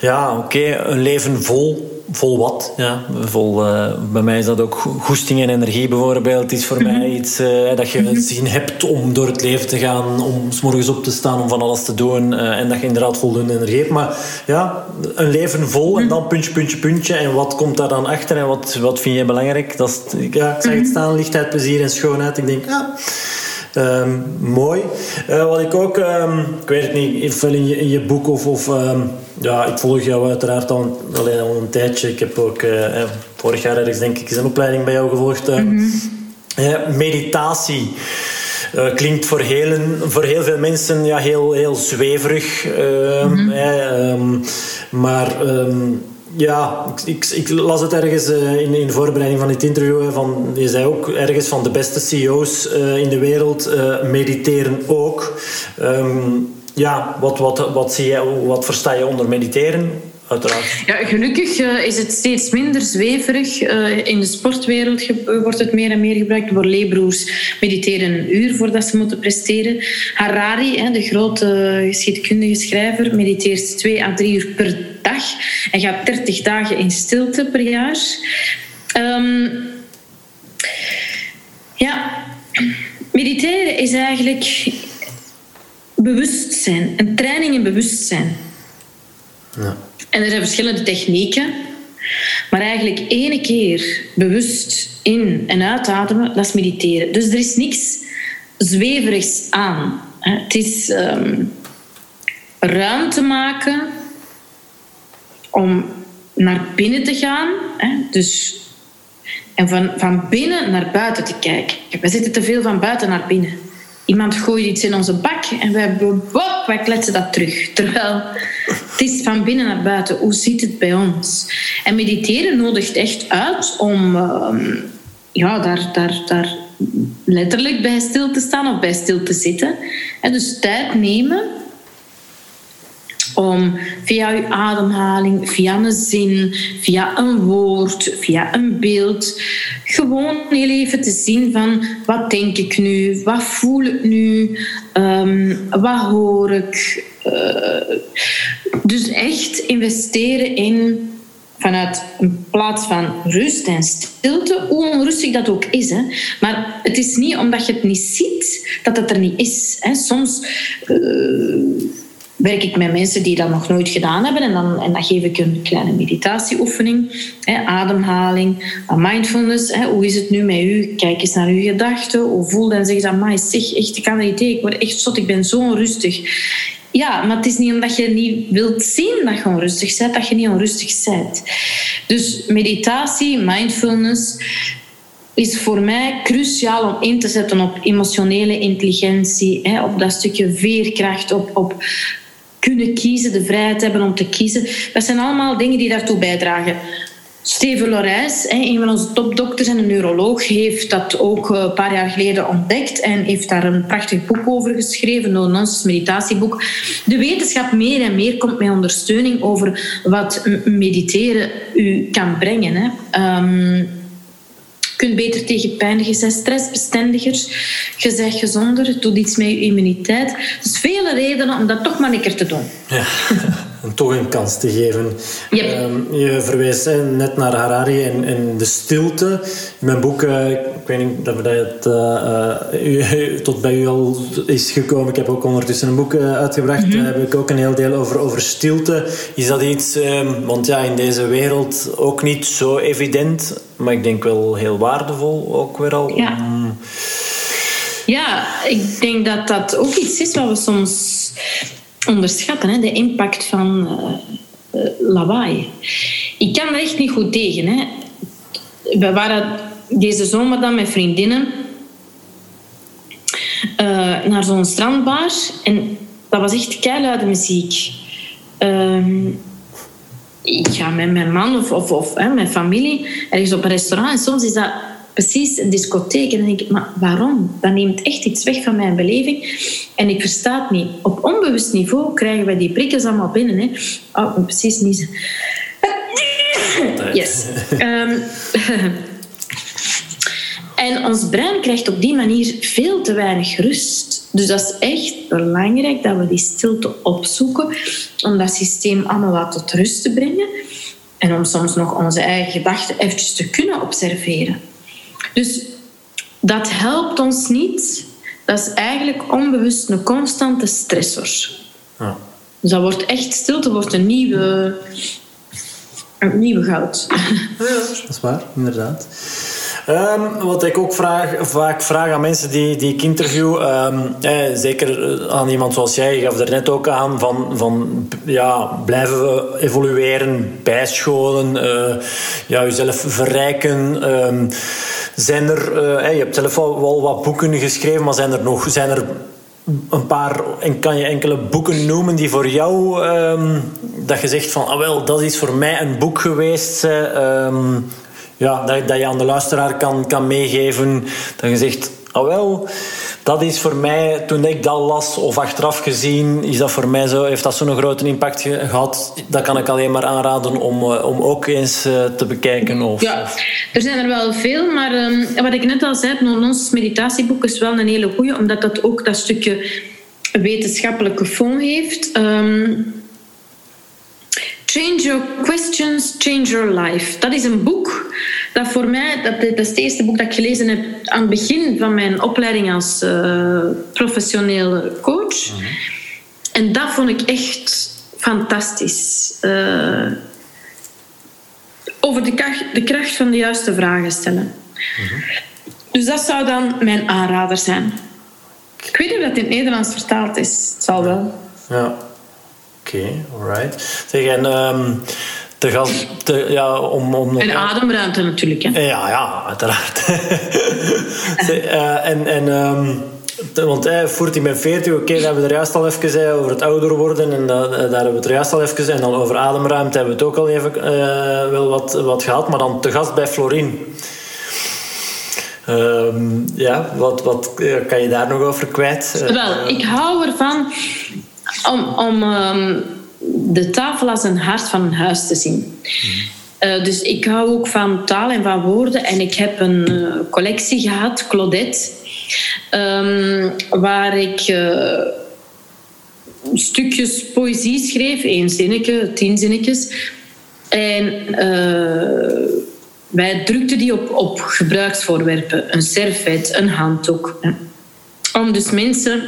Ja, ja oké, een leven vol vol wat. Ja. Vol, uh, bij mij is dat ook goesting en energie bijvoorbeeld. Is voor mij mhm. iets uh, dat je mm zin hebt om door het leven te gaan. Om s morgens op te staan, om van alles te doen. Uh, en dat je inderdaad voldoende energie hebt. Maar ja, een leven vol en mhm. dan puntje, puntje, puntje. En wat komt daar dan achter en wat, wat vind je belangrijk? Dat is, ja, ik zeg het mhm. staan, lichtheid, plezier en schoonheid. Ik denk, ja... Um, mooi. Uh, wat ik ook, um, ik weet het niet, invul in je, in je boek of, of um, ja, ik volg jou uiteraard al, alleen al een tijdje. Ik heb ook uh, eh, vorig jaar ergens denk ik eens een opleiding bij jou gevolgd. Uh, mm -hmm. meditatie. Uh, klinkt voor heel, voor heel veel mensen ja, heel, heel zweverig. Mm -hmm. maar ja, ik, ik, las het ergens uh, in, in de voorbereiding van dit interview. van, je zei ook ergens van de beste CEO's uh, in de wereld uh, mediteren ook. Um, ja, wat, wat, wat, zie je, wat versta je onder mediteren? Uiteraard. Ja, gelukkig is het steeds minder zweverig. in de sportwereld wordt het meer en meer gebruikt. Borlée-broers mediteren een uur voordat ze moeten presteren. Harari, de grote geschiedkundige schrijver, mediteert twee à drie uur per dag. Hij gaat 30 dagen in stilte per jaar. Um, ja, mediteren is eigenlijk bewustzijn, een training in bewustzijn. Ja. En er zijn verschillende technieken, maar eigenlijk ene keer bewust in- en uitademen, dat is mediteren. Dus er is niks zweverigs aan. Het is um, ruimte maken om naar binnen te gaan. Hè, dus, en van, van binnen naar buiten te kijken. We zitten te veel van buiten naar binnen. Iemand gooit iets in onze bak en wij, wop, wij kletsen dat terug. Terwijl het is van binnen naar buiten. Hoe zit het bij ons? En mediteren nodigt echt uit om uh, ja, daar, daar, daar letterlijk bij stil te staan of bij stil te zitten. En dus tijd nemen om via uw ademhaling, via een zin, via een woord, via een beeld, gewoon heel even te zien van wat denk ik nu, wat voel ik nu, um, wat hoor ik. Uh, dus echt investeren in vanuit een plaats van rust en stilte, hoe onrustig dat ook is. Hè. Maar het is niet omdat je het niet ziet dat het er niet is. Hè. Soms uh, werk ik met mensen die dat nog nooit gedaan hebben. En dan, en dan geef ik een kleine meditatieoefening. Hè, ademhaling, mindfulness. Hè, hoe is het nu met u? Kijk eens naar uw gedachten. Hoe voel en zeg dan, maar zeg, echt, ik kan niet Ik word echt zot. Ik ben zo onrustig. Ja, maar het is niet omdat je niet wilt zien dat je onrustig bent, dat je niet onrustig bent. Dus meditatie, mindfulness, is voor mij cruciaal om in te zetten op emotionele intelligentie, hè, op dat stukje veerkracht, op, op kunnen kiezen, de vrijheid hebben om te kiezen. Dat zijn allemaal dingen die daartoe bijdragen. Steven Lorijs, een van onze topdokters en een neuroloog, heeft dat ook eh, een paar jaar geleden ontdekt en heeft daar een prachtig boek over geschreven, een nonsense meditatieboek. De wetenschap meer en meer komt met ondersteuning over wat mediteren u kan brengen. Hè. Um, kunt beter tegen pijn. Je bent stressbestendiger, je bent gezonder, het doet iets met je immuniteit. Dus vele redenen om dat toch maar een keer te doen. Ja. En toch een kans te geven. Ehm, je verwijst net naar Harari en, en, de stilte. In mijn boek, uh, ik weet niet of dat het uh, tot bij u al is gekomen. Ik heb ook ondertussen een boek uitgebracht. Mhm. Daar heb ik ook een heel deel over, over stilte. Is dat iets, ehm, want ja, in deze wereld ook niet zo evident, maar ik denk wel heel waardevol ook weer al. Ja. Ja, ik denk dat dat ook iets is wat we soms onderschatten, hè, de impact van uh, lawaai. Ik kan er echt niet goed tegen. Hè. We waren deze zomer dan met vriendinnen uh, naar zo'n strandbar en dat was echt keiluide muziek. Uh, ik ga met mijn man of, of, of hè, mijn familie ergens op een restaurant en soms is dat precies een discotheek. En dan denk ik, maar waarom? Dat neemt echt iets weg van mijn beleving. En ik versta het niet. Op onbewust niveau krijgen wij die prikkels allemaal binnen. Hè. Oh, precies niet. Yes. Um, en ons brein krijgt op die manier veel te weinig rust. Dus dat is echt belangrijk dat we die stilte opzoeken om dat systeem allemaal wat tot rust te brengen. En om soms nog onze eigen gedachten eventjes te kunnen observeren. Dus dat helpt ons niet. Dat is eigenlijk onbewust een constante stressor. Ja. Dus dat wordt echt stilte, wordt een nieuwe, een nieuwe goud. Ja, dat is waar, inderdaad. Um, wat ik ook vraag, vaak vraag aan mensen die, die ik interview, um, eh, zeker aan iemand zoals jij, je gaf er net ook aan, van, van ja, blijven we evolueren, bijscholen, uh, ja, jezelf verrijken. Um, zijn er, uh, je hebt zelf al wel wat boeken geschreven, maar zijn er nog zijn er een paar, en kan je enkele boeken noemen die voor jou, dat je zegt van, ah wel, dat is voor mij een boek geweest ja, dat, dat je aan de luisteraar kan, kan meegeven. Dat je zegt, ah wel, dat is voor mij, toen ik dat las of achteraf gezien, is dat voor mij zo, heeft dat zo'n grote impact gehad. Dat kan ik alleen maar aanraden om, eh, om ook eens eh, te bekijken. Of, ja, er zijn er wel veel, maar um, wat ik net al zei, ons meditatieboek is wel een hele goede, omdat dat ook dat stukje wetenschappelijke fond heeft. Um, Change Your Questions, Change Your Life. Dat is een boek dat voor mij, dat, dat is het eerste boek dat ik gelezen heb aan het begin van mijn opleiding als uh, professionele coach. Mhm. En dat vond ik echt fantastisch. Uh, over de kracht, de kracht van de juiste vragen stellen. Mhm. Dus dat zou dan mijn aanrader zijn. Ik weet niet of dat in het Nederlands vertaald is. Het zal wel. Ja. Oké, okay, alright. Zeg, en um, te gast, te, ja, om, om en ademruimte natuurlijk, hè? Ja, ja, uiteraard. uh, en, en um, want hij voert hij met 40, oké, okay, daar hebben we er juist al even zei, over het ouder worden. En da, daar hebben we het er juist al even En dan over ademruimte hebben we het ook al even wel wat, wat gehad. Maar dan te gast bij Florin. Um, ja, wat, wat kan je daar nog over kwijt? Wel, ik hou ervan om, om um, de tafel als een hart van een huis te zien. Uh, dus ik hou ook van taal en van woorden. En ik heb een uh, collectie gehad, Claudette, um, waar ik uh, stukjes poëzie schreef, één zinnetje, tien zinnetjes. En wij drukten die op, op gebruiksvoorwerpen, een servet, een handdoek. Om dus mensen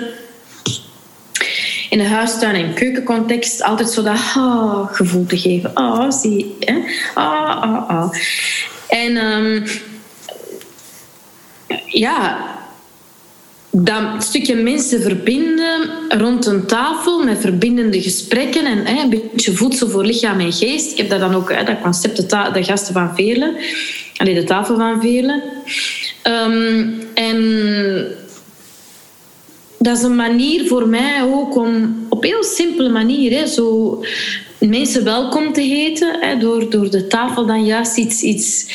in de huistuin- en keukencontext altijd zo dat ah, gevoel te geven. Ah, zie hè? Ah, ah, ah. En um, ja, dat stukje mensen verbinden rond een tafel met verbindende gesprekken en hè, een beetje voedsel voor lichaam en geest. Ik heb dat dan ook, hè, dat concept, de, de gasten van Veerle, alleen de tafel van Veerle. Um, en dat is een manier voor mij ook om op heel simpele manier hè, zo mensen welkom te heten. Hè, door, door de tafel dan juist iets, iets,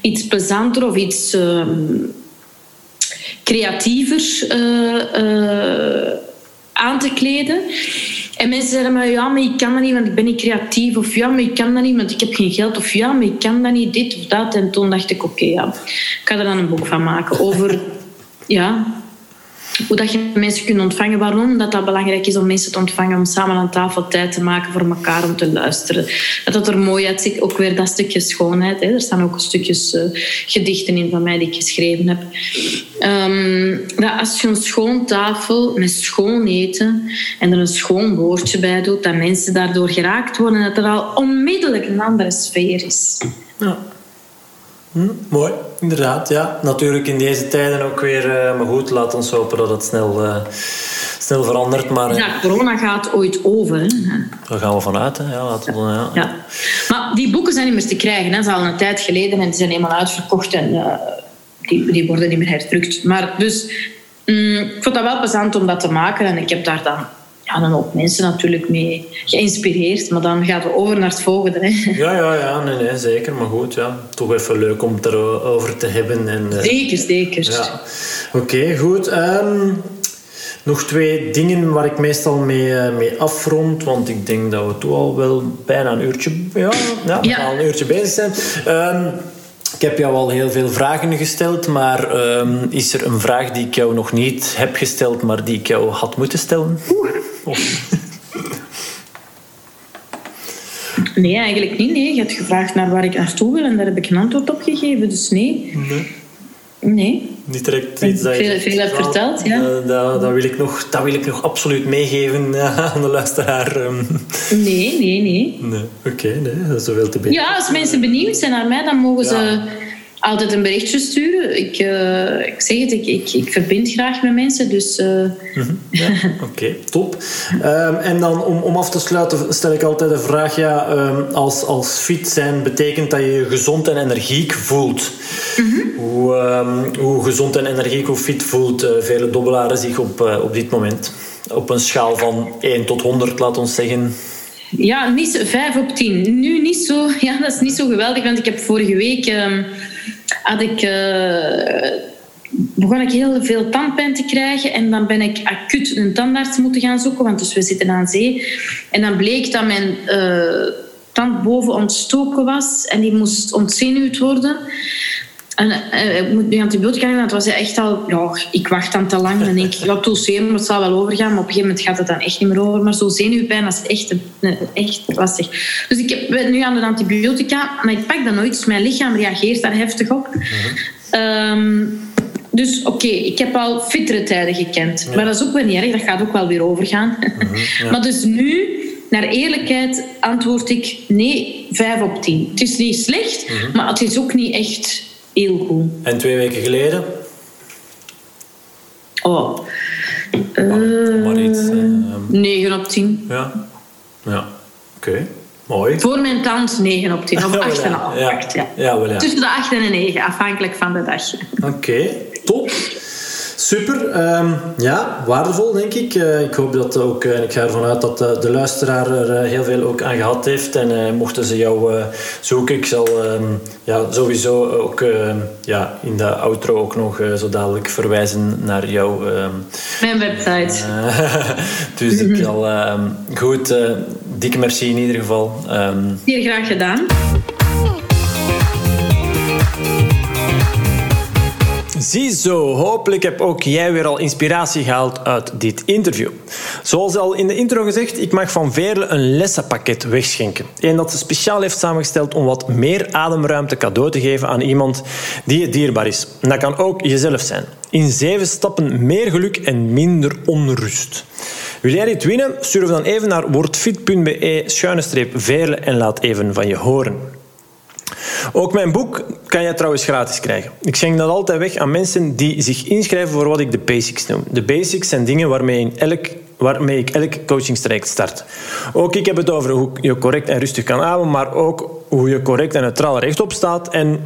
iets plezanter of iets uh, creatiever uh, uh, aan te kleden. En mensen zeggen maar ja, maar ik kan dat niet, want ik ben niet creatief. Of ja, maar ik kan dat niet, want ik heb geen geld. Of ja, maar ik kan dat niet, dit of dat. En toen dacht ik, oké, ja, ik ga er dan een boek van maken over... Ja, hoe dat je mensen kunt ontvangen. Waarom dat, dat belangrijk is om mensen te ontvangen, om samen aan tafel tijd te maken voor elkaar om te luisteren. Dat het er mooi uitziet, ook weer dat stukje schoonheid. Hè. Er staan ook stukjes uh, gedichten in van mij die ik geschreven heb. Dat als je een schoon tafel met schoon eten en er een schoon woordje bij doet, dat mensen daardoor geraakt worden en dat er al onmiddellijk een andere sfeer is. Hm, mooi, inderdaad. Ja, natuurlijk in deze tijden ook weer. Uh, maar goed, laat ons hopen dat het snel, uh, snel verandert. Maar, ja, corona gaat ooit over. Hè? Daar gaan we vanuit. Hè. Ja, laten we, ja. ja. Maar die boeken zijn niet meer te krijgen. Hè. Ze zijn al een tijd geleden en die zijn helemaal uitverkocht. En uh, die, die worden niet meer herdrukt. Maar dus, mm, ik vond dat wel plezant om dat te maken. En ik heb daar dan ja, dan ook mensen natuurlijk mee geïnspireerd. Maar dan gaat het over naar het volgende. Hè. Ja, ja, ja nee, nee, zeker. Maar goed, ja, toch even leuk om het erover te hebben. En, uh, zeker, zeker. Ja. Oké, goed. Um, nog twee dingen waar ik meestal mee, eh, mee afrond, want ik denk dat we toch al wel bijna een uurtje, ja, ja, ja. Al een uurtje bezig zijn. Um, ik heb jou al heel veel vragen gesteld, maar um, is er een vraag die ik jou nog niet heb gesteld, maar die ik jou had moeten stellen? Nee, eigenlijk niet. Nee. Je hebt gevraagd naar waar ik naartoe wil en daar heb ik een antwoord op gegeven, dus nee. Nee. Nee. Niet direct iets dat je... Veel, veel hebt verteld, ja. Uh, dat, dat, wil ik nog, dat wil ik nog absoluut meegeven aan de luisteraar. Ehm. Nee, nee, nee. nee. Oké, okay, nee, dat is zoveel te beter. Ja, als mensen benieuwd zijn naar mij, dan mogen ze altijd een berichtje sturen. Ik, uh, ik zeg het, ik, ik, ik, verbind graag met mensen. Dus, uh... mm ja, Oké, top. Um, en dan om, om af te sluiten stel ik altijd de vraag: ja, um, als, als fit zijn betekent dat je je gezond en energiek voelt. Mm -hmm. hoe, um, hoe gezond en energiek, hoe fit voelt uh, vele dobbelaren zich op, op dit moment? Op een schaal van 1 tot 100, laat ons zeggen. Ja, niet 5 op 10. Nu niet zo. Ja, dat is niet zo geweldig, want ik heb vorige week had ik, uh, begon ik heel veel tandpijn te krijgen. En dan ben ik acuut een tandarts moeten gaan zoeken, want dus we zitten aan zee. En dan bleek dat mijn uh, tand boven ontstoken was en die moest ontzenuwd worden. En uh, ik moet nu antibiotica nemen, het was echt al... Ja, ik wacht dan te lang. Dan denk ik, ja, doseren, het zal wel overgaan. Maar op een gegeven moment gaat het dan echt niet meer over. Maar zo zenuwpijn, dat is echt, echt lastig. Dus ik ben nu aan de antibiotica, maar ik pak dat nooit. Dus mijn lichaam reageert daar heftig op. Um, dus oké, ik heb al fittere tijden gekend. Maar dat is ook weer niet erg, dat gaat ook wel weer overgaan. ja. Maar dus nu, naar eerlijkheid, antwoord ik nee, 5 op 10. Het is niet slecht, maar het is ook niet echt heel goed. En twee weken geleden? Oh. Uh, maar iets, uh, 9 op 10. Ja. Ja. Oké. Okay. Mooi. Voor mijn tand 9 op 10. Of 8,5. ja. Ja. ja. Ja, wel, ja. Tussen de 8 en de 9, afhankelijk van de dag. Oké, okay. top. Super, um, ja, waardevol denk ik. Uh, ik hoop dat ook, en ik ga ervan uit dat de, de luisteraar er heel veel ook aan gehad heeft. En uh, mochten ze jou zoeken, ik zal um, ja, sowieso ook ja, in de outro ook nog zo dadelijk verwijzen naar jouw... Um, Mijn website. dus ik zal... goed, dikke merci in ieder geval. Heel graag gedaan. Ziezo, hopelijk heb ook jij weer al inspiratie gehaald uit dit interview. Zoals al in de intro gezegd, ik mag van Veerle een lessenpakket wegschenken. Een dat ze speciaal heeft samengesteld om wat meer ademruimte cadeau te geven aan iemand die je dierbaar is. En dat kan ook jezelf zijn. In zeven stappen meer geluk en minder onrust. Wil jij dit winnen? Surf dan even naar wordfit.be-veerle en laat even van je horen. Ook mijn boek kan je trouwens gratis krijgen. Ik schenk dat altijd weg aan mensen die zich inschrijven voor wat ik de basics noem. De basics zijn dingen waarmee, elk, waarmee ik elk coachingstraject start. Ook ik heb het over hoe je correct en rustig kan ademen, maar ook hoe je correct en neutraal rechtop staat en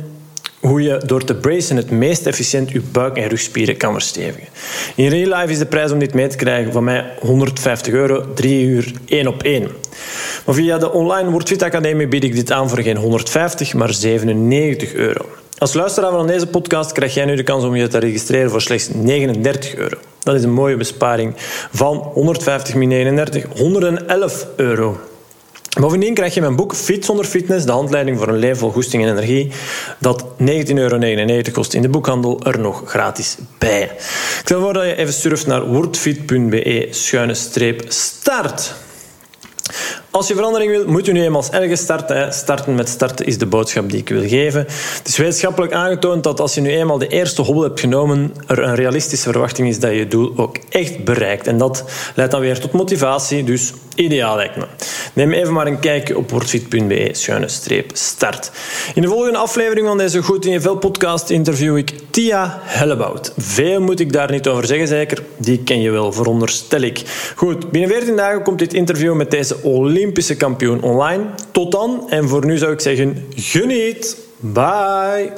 hoe je door te bracen het meest efficiënt je buik- en rugspieren kan verstevigen. In real life is de prijs om dit mee te krijgen van mij 150 euro, 3 uur, 1 op 1. Maar via de online WordFit Academie bied ik dit aan voor geen 150, maar 97 euro. Als luisteraar van deze podcast krijg jij nu de kans om je te registreren voor slechts 39 euro. Dat is een mooie besparing van 150 min 39, 111 euro. Bovendien krijg je mijn boek Fit zonder fitness, de handleiding voor een leven vol goesting en energie, dat 19,99 euro kost in de boekhandel, er nog gratis bij. Ik stel voor dat je even surft naar wordfit.be-start. Als je verandering wil, moet je nu eenmaal ergens starten. Starten met starten is de boodschap die ik wil geven. Het is wetenschappelijk aangetoond dat als je nu eenmaal de eerste hobbel hebt genomen, er een realistische verwachting is dat je doel ook echt bereikt. En dat leidt dan weer tot motivatie, dus ideaal lijkt me. Neem even maar een kijkje op wordfit.be-start. In de volgende aflevering van deze Goed in je Vel podcast interview ik Tia Hellebout. Veel moet ik daar niet over zeggen, zeker. Die ken je wel, veronderstel ik. Goed, binnen 14 dagen komt dit interview met deze Olympische kampioen online. Tot dan, en voor nu zou ik zeggen, geniet. Bye.